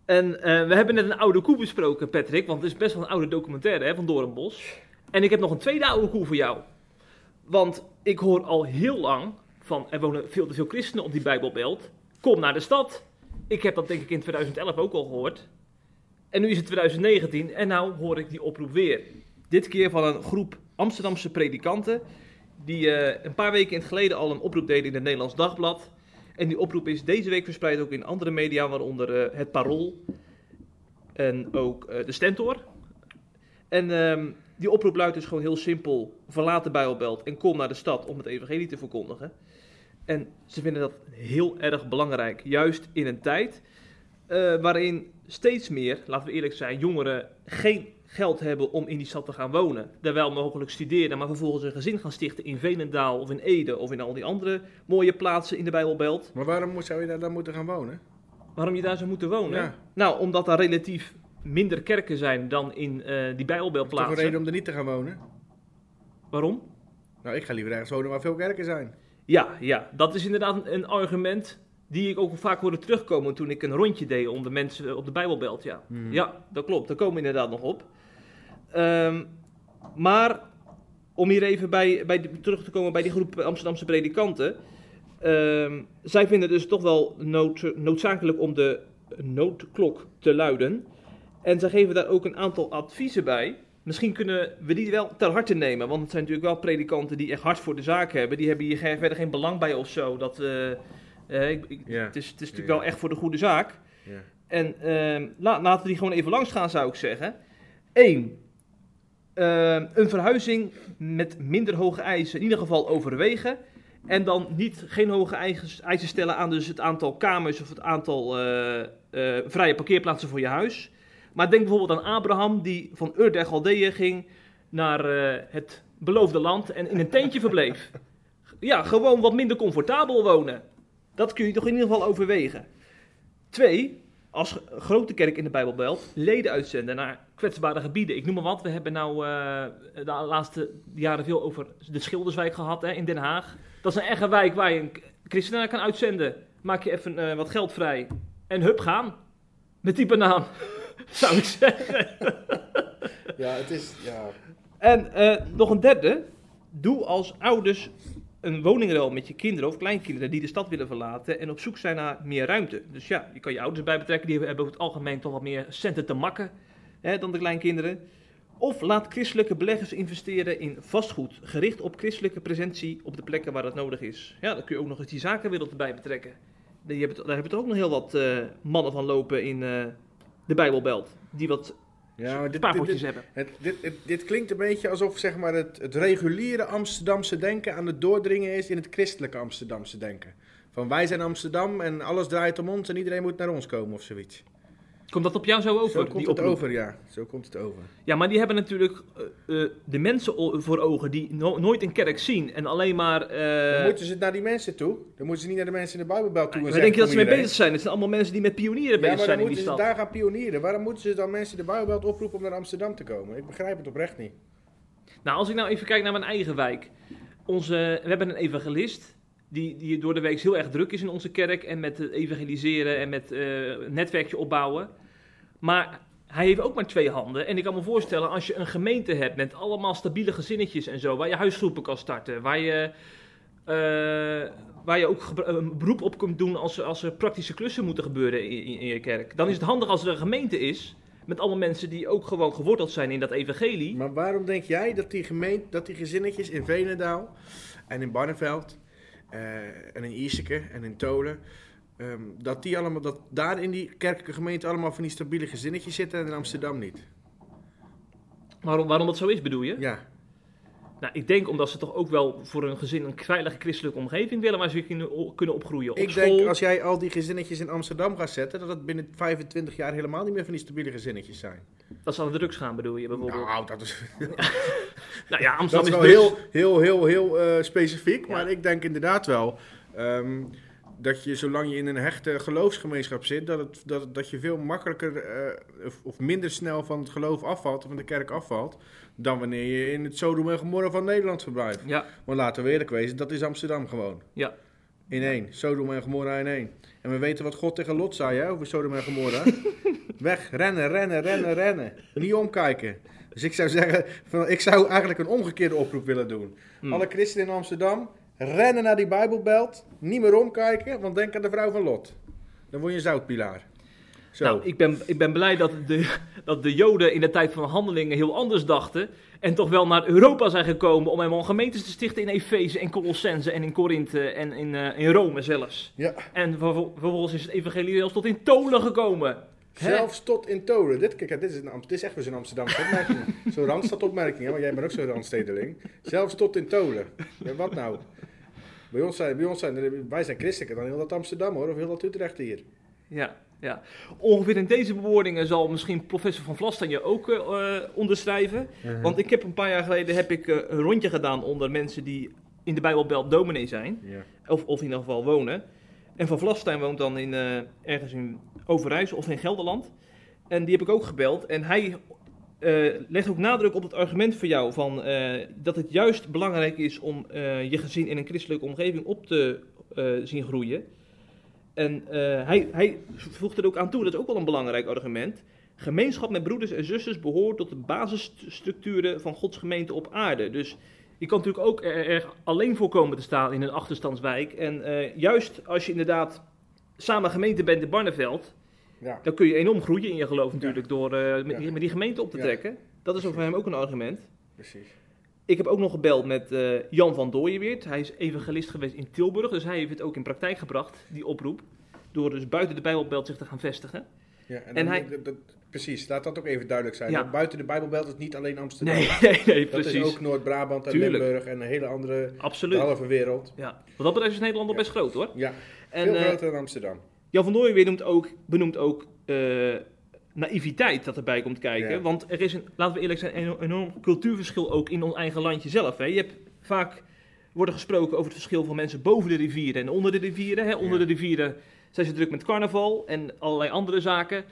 En eh, we hebben net een oude koe besproken, Patrick, want het is best wel een oude documentaire hè, van Doornbos. En ik heb nog een tweede oude koe voor jou. Want ik hoor al heel lang van, er wonen veel te veel christenen op die Bijbelbelt. Kom naar de stad. Ik heb dat denk ik in 2011 ook al gehoord. En nu is het 2019 en nou hoor ik die oproep weer. Dit keer van een groep Amsterdamse predikanten die eh, een paar weken in het geleden al een oproep deden in het Nederlands Dagblad. En die oproep is deze week verspreid ook in andere media, waaronder eh, het Parool en ook eh, de Stentor. En ehm, die oproep luidt dus gewoon heel simpel: verlaat de Bijbelbelt en kom naar de stad om het evangelie te verkondigen. En ze vinden dat heel erg belangrijk, juist in een tijd eh, waarin steeds meer, laten we eerlijk zijn, jongeren geen geld hebben om in die stad te gaan wonen. Daar wel mogelijk studeren, maar vervolgens een gezin gaan stichten in Venendaal of in Ede of in al die andere mooie plaatsen in de Bijbelbelt. Maar waarom zou je daar dan moeten gaan wonen? Waarom je daar zou moeten wonen? Ja. Nou, omdat daar relatief minder kerken zijn dan in eh, die Toch een Bijbelbeltplaatsen. reden om er niet te gaan wonen? Waarom? Nou, ik ga liever ergens wonen waar veel kerken zijn. Ja, ja, dat is inderdaad een, een argument die ik ook vaak hoorde terugkomen toen ik een rondje deed om de mensen op de Bijbelbelt. Ja, ja dat klopt. Daar komen we inderdaad nog op. Ehm, maar om hier even bij, bij terug te komen bij die groep Amsterdamse predikanten. Ehm, zij vinden het dus toch wel nood, noodzakelijk om de noodklok te luiden. En zij geven daar ook een aantal adviezen bij. Misschien kunnen we die wel ter harte nemen. Want het zijn natuurlijk wel predikanten die echt hard voor de zaak hebben. Die hebben hier verder geen belang bij of zo. Dat, eh, eh, het, is, het is natuurlijk wel echt voor de goede zaak. En ehm, laten we die gewoon even langs gaan, zou ik zeggen. Eén. Eh, een verhuizing met minder hoge eisen in ieder geval overwegen. En dan niet, geen hoge eisen stellen aan dus het aantal kamers of het aantal eh, eh, vrije parkeerplaatsen voor je huis. Maar denk bijvoorbeeld aan Abraham die van Ur der Galdeeën ging naar het beloofde land en in een tentje verbleef. Ja, gewoon wat minder comfortabel wonen. Dat kun je toch in ieder geval overwegen. Twee, als grote kerk in de Bijbelbelt leden uitzenden naar kwetsbare gebieden. Ik noem maar wat. We hebben nou eh, de laatste jaren veel over de Schilderswijk gehad hè, in Den Haag. Dat is een eigen wijk waar je een k- christen naar kan uitzenden. Maak je even eh, wat geld vrij en hup gaan. Met die banaan, zou ik zeggen. Ja, het is, ja. En eh, nog een derde. Doe als ouders een woningruil met je kinderen of kleinkinderen die de stad willen verlaten en op zoek zijn naar meer ruimte. Dus ja, je kan je ouders bij betrekken, die hebben over het algemeen toch wat meer centen te makken hè, dan de kleinkinderen. Of laat christelijke beleggers investeren in vastgoed, gericht op christelijke presentie op de plekken waar dat nodig is. Ja, dan kun je ook nog eens die zakenwereld erbij betrekken. Hebben, daar hebben toch ook nog heel wat eh, mannen van lopen in eh, de Bijbelbelt, die wat ja maar dit, dit, spaarpotjes dit, hebben. het, dit, dit klinkt een beetje alsof zeg maar, het, het reguliere Amsterdamse denken aan het doordringen is in het christelijke Amsterdamse denken. Van wij zijn Amsterdam en alles draait om ons en iedereen moet naar ons komen of zoiets. Komt dat op jou zo over? Zo komt die het oproep? over, ja. Zo komt het over. Ja, maar die hebben natuurlijk eh, eh, de mensen voor ogen die no- nooit een kerk zien en alleen maar... eh, Dan moeten ze naar die mensen toe. Dan moeten ze niet naar de mensen in de Bijbelbel toe. en zeggen denk je dat ze mee bezig zijn? Het zijn allemaal mensen die met pionieren Ja, bezig maar zijn in die moeten ze stad. daar gaan pionieren. Waarom moeten ze dan mensen in de Bijbelbelt oproepen om naar Amsterdam te komen? Ik begrijp het oprecht niet. Nou, als ik nou even kijk naar mijn eigen wijk. Onze, we hebben een evangelist die, die door de week heel erg druk is in onze kerk en met het evangeliseren en met een netwerkje opbouwen. Maar hij heeft ook maar twee handen. En ik kan me voorstellen, als je een gemeente hebt met allemaal stabiele gezinnetjes en zo, waar je huisgroepen kan starten, waar je, eh, waar je ook een beroep op kunt doen als, als er praktische klussen moeten gebeuren in, in, in je kerk. Dan is het handig als er een gemeente is met allemaal mensen die ook gewoon geworteld zijn in dat evangelie. Maar waarom denk jij dat die gemeente, dat die gezinnetjes in Venendaal en in Barneveld eh, en in Ierseke en in Tolen, ehm, dat die allemaal, dat daar in die kerkelijke gemeente allemaal van die stabiele gezinnetjes zitten en in Amsterdam niet? Waarom, waarom dat zo is, bedoel je? Ja. Nou, ik denk omdat ze toch ook wel voor een gezin een veilige christelijke omgeving willen waar ze kunnen, opgroeien. Op Ik school. denk als jij al die gezinnetjes in Amsterdam gaat zetten, dat het binnen 25 jaar helemaal niet meer van die stabiele gezinnetjes zijn. Dat ze aan de drugs gaan, bedoel je bijvoorbeeld? Nou, dat is, Nou ja, Amsterdam dat is wel drugs. heel, heel, heel, heel eh, specifiek. Ja. Maar ik denk inderdaad wel ehm, dat je, zolang je in een hechte geloofsgemeenschap zit, dat, het, dat, dat je veel makkelijker eh, of, of minder snel van het geloof afvalt, of van de kerk afvalt, dan wanneer je in het Sodom en Gomorra van Nederland verblijft. Ja, Want laten we eerlijk wezen, dat is Amsterdam gewoon. ja. In één. Sodom en Gomorra in één. En we weten wat God tegen Lot zei hè, over Sodom en Gomorra. Weg, rennen, rennen, rennen, rennen. Niet omkijken. Dus ik zou zeggen, van, ik zou eigenlijk een omgekeerde oproep willen doen. Hmm. Alle christenen in Amsterdam, rennen naar die Bijbelbelt. Niet meer omkijken, want denk aan de vrouw van Lot. Dan word je een zoutpilaar. Zo. Nou, ik ben, ik ben blij dat de, dat de Joden in de tijd van handelingen heel anders dachten. En toch wel naar Europa zijn gekomen om helemaal gemeentes te stichten in Efeze en Colossense en in Korinthe en in, eh, in Rome zelfs. Ja, En vervol- vervolgens is het evangelie zelfs tot in Tolen gekomen. Hè? zelfs tot in Tolen. Dit, kijk, dit, is een, dit is echt weer zo'n Amsterdamse opmerking. zo'n Randstad-opmerking, hè, want jij bent ook zo'n Randstedeling. Zelfs tot in Tolen. Ja, wat nou? Bij ons zijn, bij ons zijn er- wij zijn christelijker dan heel dat Amsterdam hoor, of heel dat Utrecht hier. Ja, ja. Ongeveer in deze bewoordingen zal misschien professor van Vlasten je ook eh, eh, onderschrijven. Want ik heb een paar jaar geleden heb ik, eh, een rondje gedaan onder mensen die in de Bijbelbelt dominee zijn. Ja. Of, of in ieder geval wonen. En Van Vlastein woont dan in, eh, ergens in Overijssel of in Gelderland. En die heb ik ook gebeld. En hij eh, legt ook nadruk op het argument voor jou van, eh, dat het juist belangrijk is om eh, je gezin in een christelijke omgeving op te zien groeien. En hij, hij voegt er ook aan toe, dat is ook wel een belangrijk argument. Gemeenschap met broeders en zusters behoort tot de basisstructuren van Gods gemeente op aarde. Dus je kan natuurlijk ook er, er alleen voor komen te staan in een achterstandswijk. En juist als je inderdaad samen gemeente bent in Barneveld, Ja. dan kun je enorm groeien in je geloof natuurlijk door eh, met, die, met die gemeente op te trekken. Dat is voor hem ook een argument. Precies. Ik heb ook nog gebeld met eh, Jan van Dooyenweert. Hij is evangelist geweest in Tilburg, dus hij heeft het ook in praktijk gebracht, die oproep. Door dus buiten de Bijbelbelt zich te gaan vestigen. Ja, en, hij- dat- dat- precies, laat dat ook even duidelijk zijn. Ja. Buiten de Bijbelbelt is niet alleen Amsterdam. Nee, nee, nee, dat precies. is ook Noord-Brabant en Tuurlijk. Limburg en een hele andere Absoluut. halve wereld. Ja. Wat dat betreft is Nederland Ja. best groot hoor. Ja, En veel eh, groter dan Amsterdam. Jan van Dooyenweert noemt ook, benoemt ook eh, naïviteit dat erbij komt kijken. Ja. Want er is, een, laten we eerlijk zijn, een enorm cultuurverschil ook in ons eigen landje zelf. Hè. Je hebt vaak worden gesproken over het verschil van mensen boven de rivieren en onder de rivieren. Hè. Onder Ja. de rivieren zijn ze druk met carnaval en allerlei andere zaken.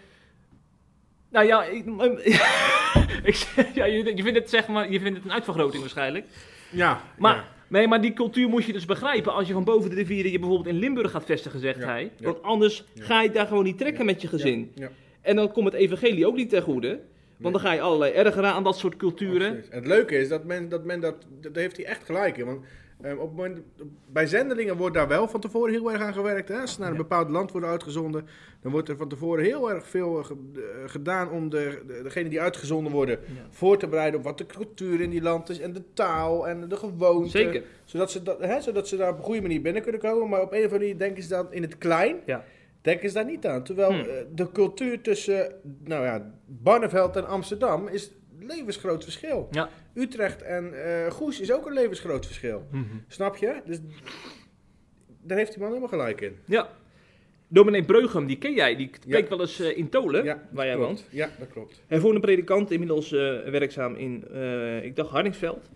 Nou ja, ik, ik, ja je, je vindt het zeg maar, je vindt het een uitvergroting waarschijnlijk. Ja, Maar. Nee, maar die cultuur moet je dus begrijpen als je van boven de rivieren je bijvoorbeeld in Limburg gaat vestigen, zegt hij. Want anders ga je daar gewoon niet trekken met je gezin. En dan komt het evangelie ook niet ten goede. Want dan ga je allerlei ergeren aan dat soort culturen. Absoluut. En het leuke is dat men dat, men dat, dat heeft hij echt gelijk in. Want eh, op moment, bij zendelingen wordt daar wel van tevoren heel erg aan gewerkt. Hè? Als ze naar een Ja. bepaald land worden uitgezonden, dan wordt er van tevoren heel erg veel eh, ge- eh, gedaan om de, de, degene die uitgezonden worden Ja. voor te bereiden op wat de cultuur in die land is en de taal en de gewoonten. Zeker. Zodat ze, dat, hè, zodat ze daar op een goede manier binnen kunnen komen. Maar op een of andere manier denken ze dan in het klein. Ja. Denken ze daar niet aan. Terwijl Hmm. eh, de cultuur tussen nou ja, Barneveld en Amsterdam is levensgroot verschil. Ja. Utrecht en eh, Goes is ook een levensgroot verschil. Snap je? Dus daar heeft die man helemaal gelijk in. Ja. Dominee Breugem, die ken jij, die Ja. spreekt wel eens eh, in Tolen, Ja, waar jij woont. Ja, dat klopt. Hij vond een predikant, inmiddels eh, werkzaam in, ik dacht, Hardingsveld.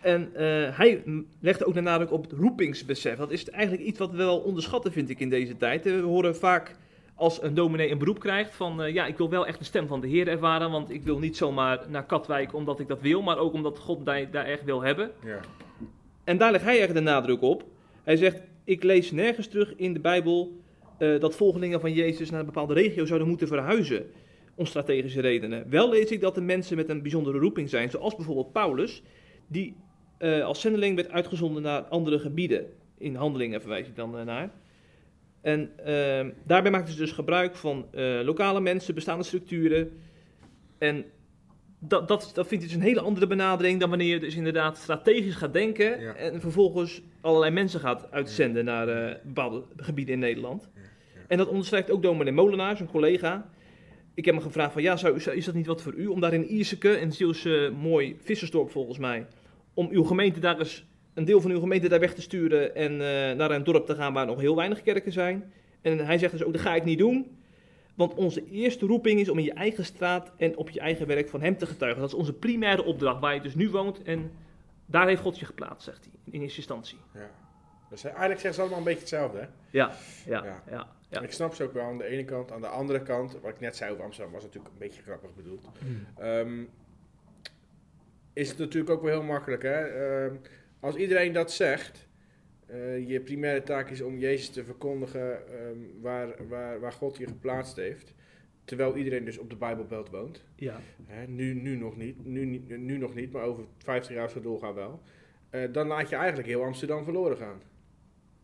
En hij legde ook de nadruk op het roepingsbesef. Dat is eigenlijk iets wat we wel onderschatten, vind ik, in deze tijd. We horen vaak als een dominee een beroep krijgt van... eh, ja, ik wil wel echt de stem van de Heer ervaren... want ik wil niet zomaar naar Katwijk omdat ik dat wil... maar ook omdat God daar echt wil hebben. Ja. En daar legt hij echt de nadruk op. Hij zegt, ik lees nergens terug in de Bijbel eh, dat volgelingen van Jezus naar een bepaalde regio zouden moeten verhuizen. Om strategische redenen. Wel lees ik dat er mensen met een bijzondere roeping zijn, zoals bijvoorbeeld Paulus, die eh, als zendeling werd uitgezonden naar andere gebieden. In handelingen verwijs ik dan naar. En ehm, daarbij maakten ze dus gebruik van eh, lokale mensen, bestaande structuren. En dat, dat, dat vind ik dus een hele andere benadering dan wanneer je dus inderdaad strategisch gaat denken Ja. en vervolgens allerlei mensen gaat uitzenden naar eh, bepaalde gebieden in Nederland. En dat onderstreept ook dominee Molenaar, zijn collega. Ik heb hem gevraagd van, ja, zou, zou- is dat niet wat voor u om daar in Ierseke, een Zielse mooi vissersdorp volgens mij, om uw gemeente daar eens, een deel van uw gemeente daar weg te sturen en eh, naar een dorp te gaan waar nog heel weinig kerken zijn. En hij zegt dus ook, dat ga ik niet doen. Want onze eerste roeping is om in je eigen straat en op je eigen werk van hem te getuigen. Dat is onze primaire opdracht, waar je dus nu woont. En daar heeft God je geplaatst, zegt hij, in eerste instantie. ja. Dus eigenlijk zeggen ze allemaal een beetje hetzelfde. Hè? Ja, ja, Ja. ja. ja, Ik snap ze ook wel aan de ene kant. Aan de andere kant, wat ik net zei over Amsterdam, was natuurlijk een beetje grappig bedoeld. Ehm, is het natuurlijk ook wel heel makkelijk. Hè? Ehm, als iedereen dat zegt, eh, je primaire taak is om Jezus te verkondigen ehm, waar, waar, waar God je geplaatst heeft. Terwijl iedereen dus op de Bijbelbelt woont. ja. Hè, nu, nu nog niet, nu, nu nog niet, maar over 50 jaar we doorgaan wel. Eh, dan laat je eigenlijk heel Amsterdam verloren gaan.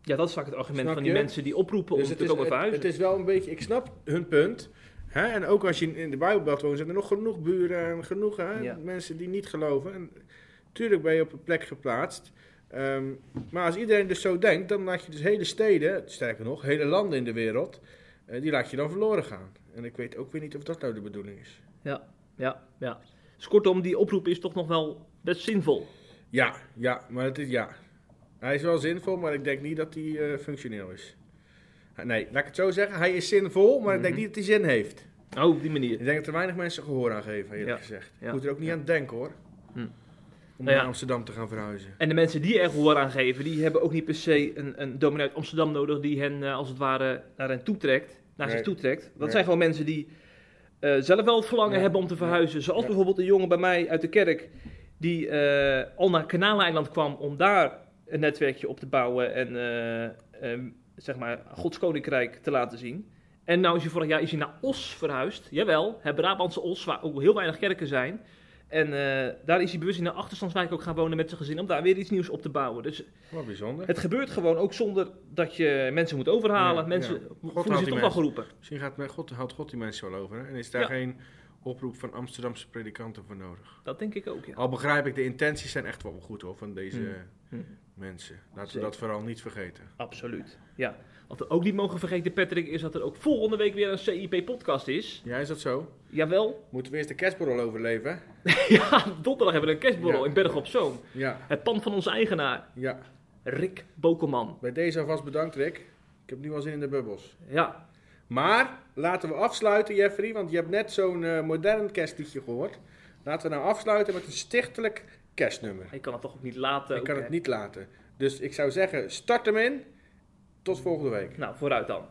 Ja, dat is vaak het argument Snap van die je? mensen die oproepen Dus om te is, komen het, verhuizen. het is wel een beetje, ik snap hun punt. Hè? En ook als je in- in de Bijbelbelt woont, zijn er nog genoeg buren en genoeg hè? Ja. mensen die niet geloven. En tuurlijk ben je op een plek geplaatst. Ehm, maar als iedereen dus zo denkt, dan laat je dus hele steden, sterker nog, hele landen in de wereld, eh, die laat je dan verloren gaan. En ik weet ook weer niet of dat nou de bedoeling is. Ja, ja, ja. Dus kortom, die oproep is toch nog wel best zinvol. Ja, ja, maar het is ja. Hij is wel zinvol, maar ik denk niet dat hij eh, functioneel is. Nee, laat ik het zo zeggen. Hij is zinvol, maar ik denk Mhm. niet dat hij zin heeft. Oh, op die manier. Ik denk dat er weinig mensen gehoor aan geven, eerlijk Ja, gezegd. ja, Je moet er ook niet ja. aan denken hoor. Hm. Om ja. naar Amsterdam te gaan verhuizen. En de mensen die er gehoor aan geven, die hebben ook niet per se een, een dominee uit Amsterdam nodig die hen eh, als het ware naar hen toetrekt. Naar zich toetrekt. Dat Nee. zijn gewoon mensen die eh, zelf wel het verlangen Ja. hebben om te verhuizen. Zoals Ja. bijvoorbeeld een jongen bij mij uit de kerk die eh, al naar Kanaaleiland kwam om daar een netwerkje op te bouwen en ehm, zeg maar Gods Koninkrijk te laten zien. En nou is hij vorig jaar is hij naar Os verhuisd. Jawel, het Brabantse Os, waar ook heel weinig kerken zijn. En eh, daar is hij bewust in een achterstandswijk ook gaan wonen met zijn gezin om daar weer iets nieuws op te bouwen. Dus Wat bijzonder. het gebeurt gewoon ook zonder dat je mensen moet overhalen. Ja, mensen ja. voelen houdt zich toch wel geroepen. Misschien gaat God, houdt God die mensen wel over. Hè? En is daar Ja. geen oproep van Amsterdamse predikanten voor nodig. Dat denk ik ook, ja. Al begrijp ik, de intenties zijn echt wel goed hoor, van deze Hm. Hm. mensen. Laten we dat vooral niet vergeten. Absoluut. Ja. Wat we ook niet mogen vergeten, Patrick, is dat er ook volgende week weer een CIP-podcast is. Ja, is dat zo? Jawel. Moeten we eerst de kerstborrel overleven? ja, donderdag hebben we een kerstborrel Ja. in Berg op Zoom. Ja, Het pand van onze eigenaar, ja. Rick Bokelman. Bij deze alvast bedankt Rick. Ik heb nu al zin in de bubbels. Ja, Maar laten we afsluiten, Jeffrey, want je hebt net zo'n eh, modern kerstliedje gehoord. Laten we nou afsluiten met een stichtelijk kerstnummer. ik kan het toch ook niet laten. Ik kan het niet laten. Dus ik zou zeggen, start hem in. Tot volgende week. Nou, vooruit dan.